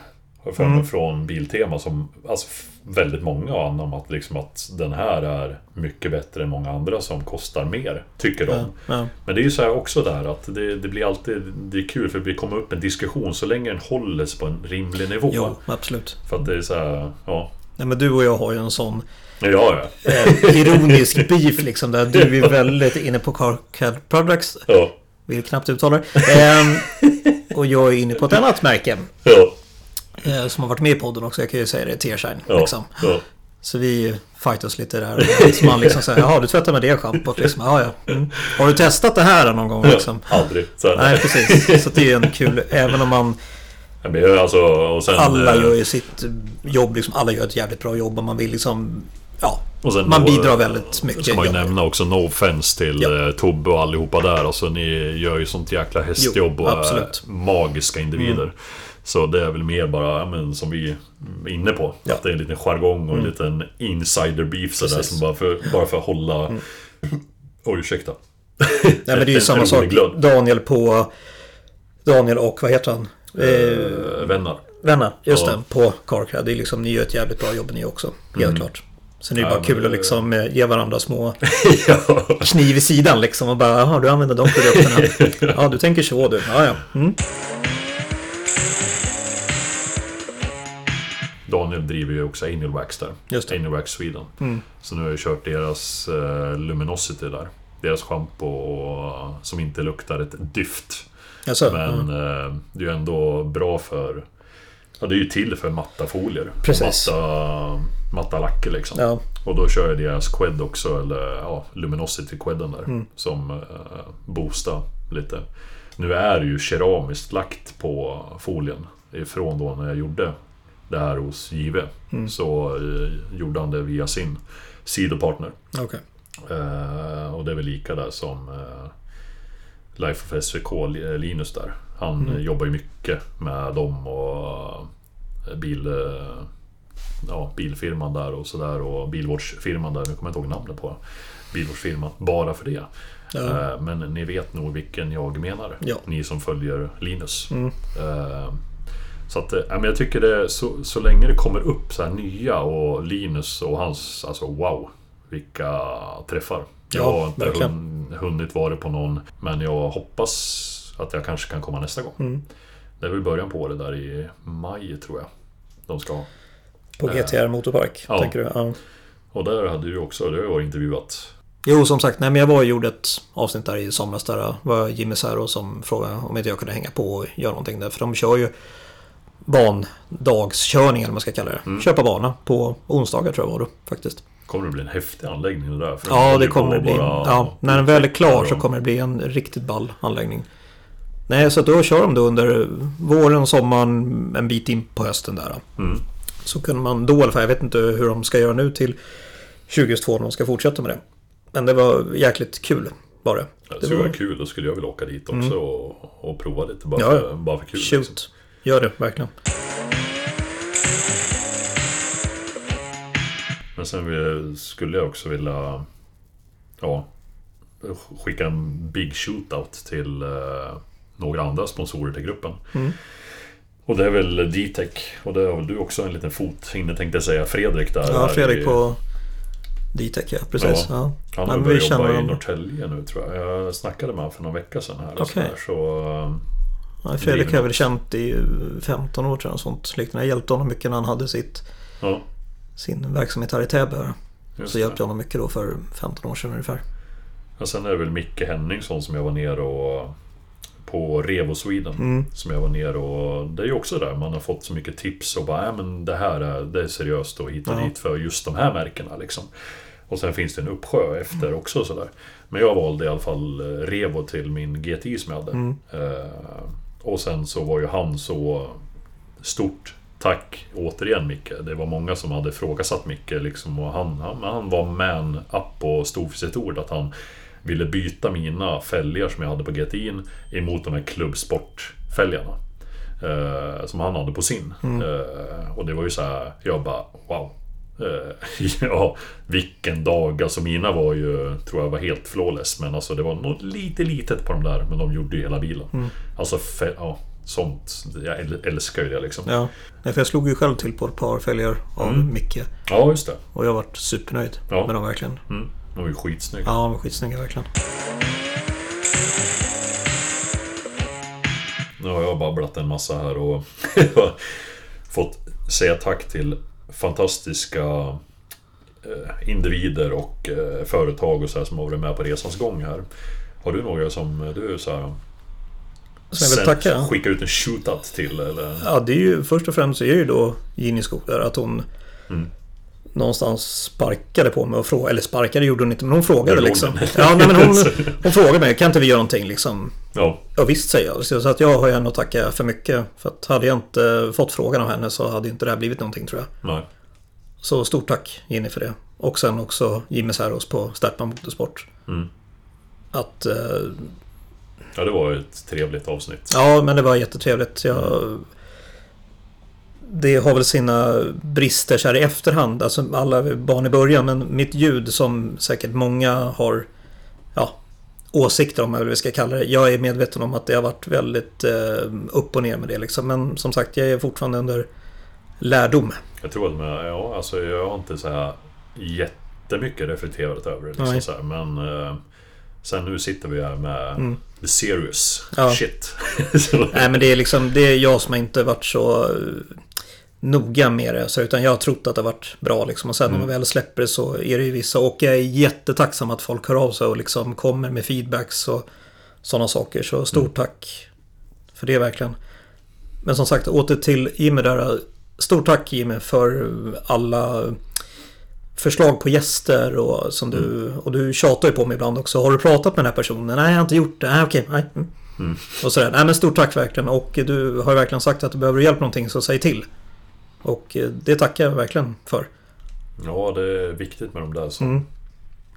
För mig från Biltema som alltså, väldigt många har anammat liksom att den här är mycket bättre än många andra som kostar mer. Tycker de. Ja. Men det är ju så här också där att det, det blir alltid det är kul för det kommer upp en diskussion så länge den håller sig på en rimlig nivå. Jo, absolut. För att det är så här, ja. Nej, men du och jag har ju en sån Ja, ja. eh, ironisk beef liksom. Där du är väldigt inne på Carcad Products. Ja, Vill knappt uttala det. Ehm, och jag är inne på ett annat märke. ja, eh, som har varit med i podden också. Jag kan ju säga det. Tearshine. ja, Liksom. ja. Så vi fightas lite där. Så man liksom säger, jaha du tvättar med det schampot. Liksom. Ja, ja. Mm. Har du testat det här någon gång? Liksom? Aldrig. Så Nej, precis. Så det är en kul, även om man Ja, Alltså, sen, Alla eh, gör ju sitt jobb, liksom, alla gör ett jävligt bra jobb och man vill liksom... Ja, man då, bidrar eh, väldigt mycket. Ska man ju ja. nämna också No offense till Ja. eh, Tobbe och allihopa där. Alltså ni gör ju sånt jäkla hästjobb Jo, och är absolut. magiska individer. Så det är väl mer bara, men, som vi är inne på. Ja. Att det är en liten jargong och en liten insider beef sådär. Precis. Som bara för, bara för att hålla... Oj, ursäkta. Nej men det är ju en- samma en sak. glöd. Daniel på... Daniel och vad heter han? Eh, Eh, vänner. vänner, just ja. det. På Carcad. Det är liksom, ni gör ett jävligt bra jobb ni också. Helt Mm. klart. Sen är det Ja, bara kul att liksom eh, ge varandra små ja. kniv i sidan liksom och bara jaha, du använder de produkterna. Ja, du tänker så du. Ja, ja. Mm. Daniel driver ju också Anal Wax där. Just det. Anal Wax Sweden. Mm. Så nu har jag kört deras eh, Luminosity där. Deras schampo och- som inte luktar ett dyft. Alltså, Men ja. eh, det är ju ändå bra för... Ja, det är ju till för matta folier. Precis. Matta, matta lacker liksom. ja, Och då kör jag deras Qued också, eller ja, Luminosity Queden där. Mm. Som eh, boostar lite. Nu är det ju keramiskt lagt på folien. Ifrån då när jag gjorde det här hos Give. Mm. Så eh, gjorde han det via sin sidopartner. okej. Eh, och det är väl lika där som eh, Life of SVK, Li- Linus där. Han Mm. eh, jobbar ju mycket med dem och eh, bil, eh, ja, bilfirman där och sådär och bilvårdsfirman där. Nu kommer jag inte ihåg namnet på bilvårdsfirman. Bara för det. Ja. Eh, men ni vet nog vilken jag menar. Ja. Ni som följer Linus. Mm. Eh, Så att, eh, ja, men jag tycker det, så, så länge det kommer upp så här nya och Linus och hans, alltså wow. Vilka träffar. Jag Ja, har inte verkligen. hun, hunnit vara på någon, men jag hoppas att jag kanske kan komma nästa gång. Mm. Det är väl början på det där i maj tror jag. De ska ha. På GTR Motorpark, ja. tänker du? Ja. Och där hade du också, det har jag intervjuat. Jo, som sagt, nej, men jag var och gjorde ett avsnitt där i somras. Där det var Jimmy Saro som frågade om inte jag kunde hänga på och göra någonting där. För de kör ju bandagskörning, eller vad man ska kalla det. Mm. Köpa bana på onsdagar tror jag var det faktiskt. Kommer det bli en häftig anläggning där? För Ja, det kommer det bli. Ja, när den väl är klar så kommer det bli en riktigt ball anläggning. Nej, så då kör de då under våren, sommaren, en bit in på hösten där. Mm. Så kunde man då i alla fall, jag vet inte hur de ska göra nu till 2022 när de ska fortsätta med det. Men det var jäkligt kul var det. Det Det skulle var- vara kul, då skulle jag vilja åka dit också Mm. och, och prova lite. Bara, Ja, för, bara för kul. liksom. Gör det verkligen. Men sen skulle jag också vilja ja, skicka en big shootout till eh, några andra sponsorer till gruppen. Mm. Och det är väl D-Tech. Och det har väl du också en liten fot inne tänkte jag säga. Fredrik där. Ja, Fredrik på D-Tech, ja. Precis. Ja. Ja. Han har börjat jobba i. Norrtälje nu tror jag. Jag snackade med honom för någon vecka sedan här. och Okej. sådär, Så, Ja, Fredrik har jag väl känt i 15 år tror jag. Sånt. liknande. Jag hjälpte honom mycket när han hade sitt, ja, sin verksamhet här i Täby. Så hjälpte jag honom mycket då för 15 år sedan ungefär. Ja, sen är det väl Micke Henningsson som jag var ner och på Revo Sweden. Mm. Som jag var ner och det är ju också där man har fått så mycket tips och bara, ja men det här är, det är seriöst och hit och Ja. dit för just de här märkena liksom. Och sen finns det en uppsjö efter också sådär. Men jag valde i alla fall eh, Revo till min GTI som jag hade. Mm. Eh, och sen så var ju han så stort Tack återigen Micke. Det var många som hade ifrågasatt Micke liksom, och han, han, han var man up och stod för sitt ord att han ville byta mina fälgar som jag hade på GTI'n emot de här klubbsportfälgarna. Eh, som han hade på sin. Eh, och det var ju så här, jag bara wow. Eh, ja, vilken dag. Alltså mina var ju, tror jag var helt flawless. Men alltså det var något lite litet på de där. Men de gjorde ju hela bilen. Alltså, fä- ja, sånt. Jag äl- älskar ju det liksom. Ja, Nej, för jag slog ju själv till på ett par fälgar av Mm. Micke. Ja, just det. Och jag varit supernöjd Ja. med dem verkligen. Mm. De var ju skitsnygga. Ja, de var skitsnygga verkligen. Nu har jag babblat en massa här och fått säga tack till fantastiska eh, individer och eh, företag och så här som har varit med på resans gång här. Har du några som du så här, Så jag vill tacka. skicka ut en shootout till? Eller? Ja, det är ju först och främst är det ju då Ginny Skogar att hon Mm. Någonstans sparkade på mig och frågade, eller sparkade gjorde hon inte, men hon frågade liksom. Ja, nej, men hon, hon frågade mig, kan inte vi göra någonting liksom? Ja, Ja visst säger jag. Så att jag har ändå att tacka för mycket. För att hade jag inte fått frågan av henne så hade inte det här blivit någonting tror jag. nej. Så stort tack Jenny för det. Och sen också Jimmy Säros på Startman Motorsport. Mm. Att, eh, Ja, det var ett trevligt avsnitt. ja men det var jättetrevligt. Jag, det har väl sina brister så här i efterhand. Alltså alla barn i början. Men mitt ljud som säkert många har ja, åsikter om, eller vad vi ska kalla det. Jag är medveten om att det har varit väldigt eh, upp och ner med det liksom. Men som sagt, jag är fortfarande under lärdom. Jag tror att med, ja, alltså jag har inte så här jättemycket reflekterat över det. Liksom så här. Men eh, sen nu sitter vi här med the serious Mm. Ja. shit. Nej men det är liksom, det är jag som har inte varit så noga med det. Så, utan jag har trott att det har varit bra liksom. Och sen när man väl släpper det så är det ju vissa. Och jag är jättetacksam att folk hör av sig och liksom kommer med feedbacks och sådana saker. Så stort tack för det verkligen. Men som sagt, åter till Jimmy där. Stort tack Jimmy för alla förslag på gäster och som du... Och du tjatar ju på mig ibland också. Har du pratat med den här personen? Nej, jag har inte gjort det. Nej, okej. Nej. Mm. Och sådär. Nej men stort tack verkligen. Och du har verkligen sagt att du behöver hjälp med någonting så säg till. Och eh, det tackar jag verkligen för. Ja, det är viktigt med de där som Mm.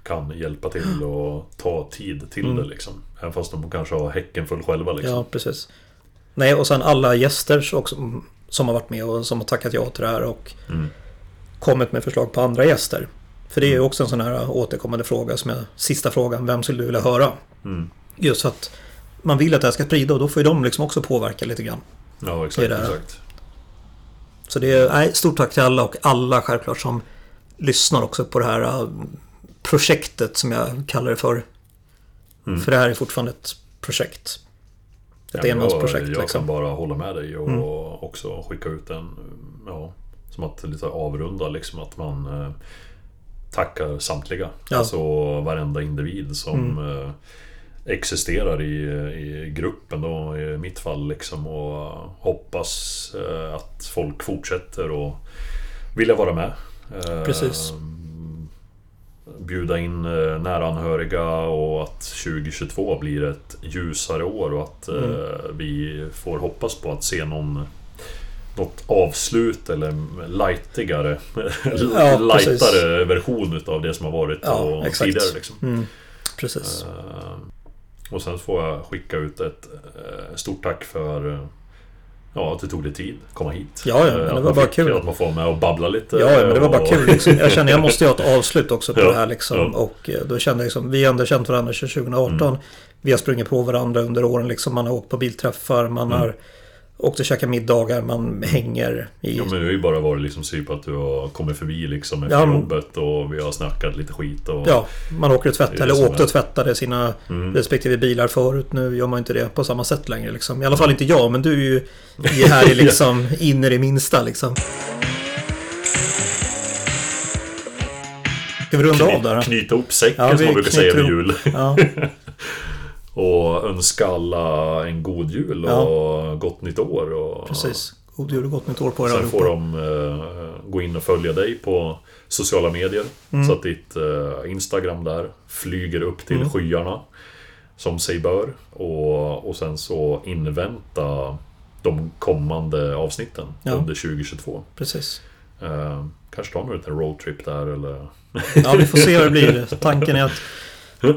kan hjälpa till och ta tid till det liksom. Även fast de kanske har häcken full själva liksom. Ja, precis. Nej, och sen alla gäster också, som har varit med och som har tackat ja till det här och Mm. kommit med förslag på andra gäster. För det är ju också en sån här återkommande fråga som är sista frågan. Vem skulle du vilja höra? Mm. Just för att man vill att det här ska sprida och då får ju de liksom också påverka lite grann. Ja, exakt. Det är det. exakt. Så det är nej, stort tack till alla och alla självklart som lyssnar också på det här äh, projektet som jag kallar det för. Mm. För det här är fortfarande ett projekt. Ett Ja, enmansprojekt jag, jag liksom. kan bara hålla med dig och Mm. också skicka ut en, ja, som att lite avrunda liksom att man eh, tackar samtliga. Ja. Alltså varenda individ som eh, existerar i, i gruppen då, i mitt fall liksom och hoppas eh, att folk fortsätter och vilja vara med. Eh, Precis. Bjuda in eh, nära anhöriga och att 2022 blir ett ljusare år och att Mm. vi får hoppas på att se någon något avslut eller lightigare Ja, lightare version utav det som har varit Ja, tidigare liksom. Mm, precis. Eh, Och sen får jag skicka ut ett eh, stort tack för eh, Ja, att det tog lite tid att komma hit. Ja, ja, men Eh, det att var bara fick- kul. Att man får med och babbla lite. Ja, ja, men det var bara och- kul. Liksom. Jag kände jag måste ha ett avslut också på Ja, det här liksom. ja. Och då kände jag liksom, vi har ändå känt varandra sedan 2018. Mm. Vi har sprungit på varandra under åren liksom. Man har åkt på bilträffar, man Mm. har åkt och käkat middagar, man hänger i... Ja men det har ju bara varit liksom typ att du har kommit förbi liksom efter Ja, jobbet och vi har snackat lite skit och... Ja, man åker och tvättar, eller åkte och tvättade sina Mm. respektive bilar förut. Nu gör man inte det på samma sätt längre liksom. I alla fall inte jag, men du är ju är här i liksom in i det minsta liksom. Ska vi runda av där? då? Knyta ihop säcken Ja, som man brukar säga vid jul. Ja, Och önska alla en god jul och gott nytt år. Och precis. God jul och gott nytt år på er Sen får de eh, gå in och följa dig på sociala medier. Mm. Så att ditt eh, Instagram där flyger upp till Mm. skyarna. Som sig bör. Och, och sen så invänta de kommande avsnitten Ja. under 2022. Precis. Eh, kanske ta en liten roadtrip där eller... Ja, vi får se vad det blir. Tanken är att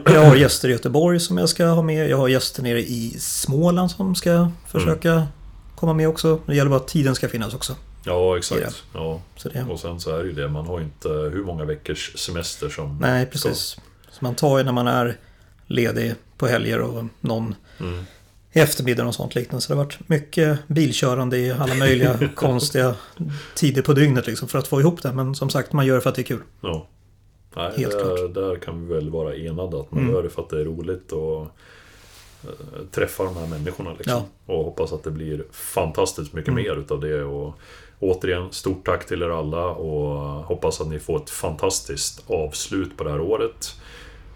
jag har gäster i Göteborg som jag ska ha med. Jag har gäster nere i Småland som ska försöka komma med också. Det gäller bara att tiden ska finnas också. Ja, exakt. Ja. Så det, Och sen så är det ju det, man har inte hur många veckors semester som... nej, precis. Så man tar ju när man är ledig på helger och någon Mm. eftermiddag och sånt liknande. Så det har varit mycket bilkörande i alla möjliga konstiga tider på dygnet liksom för att få ihop det. Men som sagt, man gör det för att det är kul. Ja. Nej, Helt där, där kan vi väl vara enade att man Mm. gör det för att det är roligt och eh, träffa de här människorna liksom. Och hoppas att det blir fantastiskt mycket Mm. mer utav det. Och återigen, stort tack till er alla och hoppas att ni får ett fantastiskt avslut på det här året.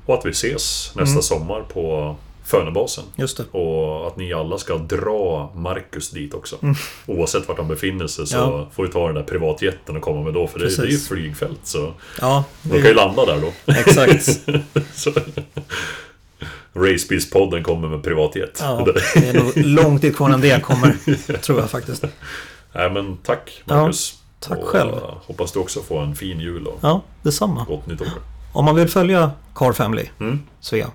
Och att vi ses nästa Mm. sommar på Fönebasen. Just det. Och att ni alla ska dra Marcus dit också. Mm. Oavsett vart han befinner sig så Ja. får vi ta den där privatjätten och komma med då. För det, det är ju Precis. flygfält så Ja, de kan ju landa där då. exakt. Så. Racebeast-podden kommer med privatjet. Ja, det är nog långt dit kvar än det kommer. Tror jag faktiskt. Nej men tack Marcus. tack och, själv. eh, Hoppas du också får en fin jul och Ja, detsamma. gott nytt år. Om man vill följa Car Family, Mm. Svea,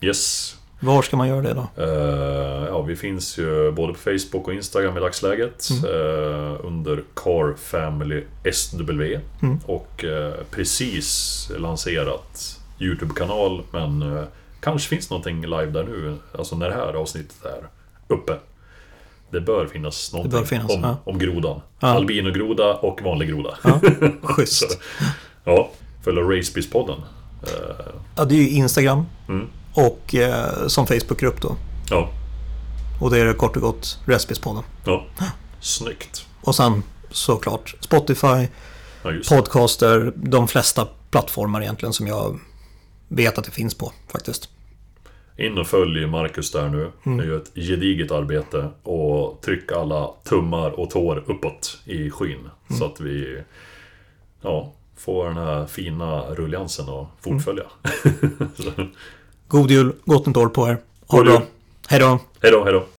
Yes. Var ska man göra det då? Eh, ja, vi finns ju både på Facebook och Instagram i dagsläget. Mm. eh, under Car Family SW. Mm. Och eh, precis lanserat YouTube-kanal. Men kanske finns någonting live där nu. Alltså när det här avsnittet är uppe. Det bör finnas någonting bör finnas, om, ja. om grodan. Ja. Albinogroda och vanlig groda. Ja, schysst. Ja, följa Racebiz-podden. Ja, det är ju Instagram Mm. Och eh, som Facebookgrupp då. ja, Och det är kort och gott Respispodden. ja. Snyggt. Och sen såklart Spotify, Ja, det. Podcaster, de flesta plattformar egentligen som jag vet att det finns på faktiskt. In och följ Marcus där nu. Mm. Det är ju ett gediget arbete. Och tryck alla tummar och tår uppåt i skyn. Så Mm. att vi ja, får den här fina rulliansen att fortfölja. God jul, gott nytt år på er. Ha det bra. Hej då. hej då, hej då.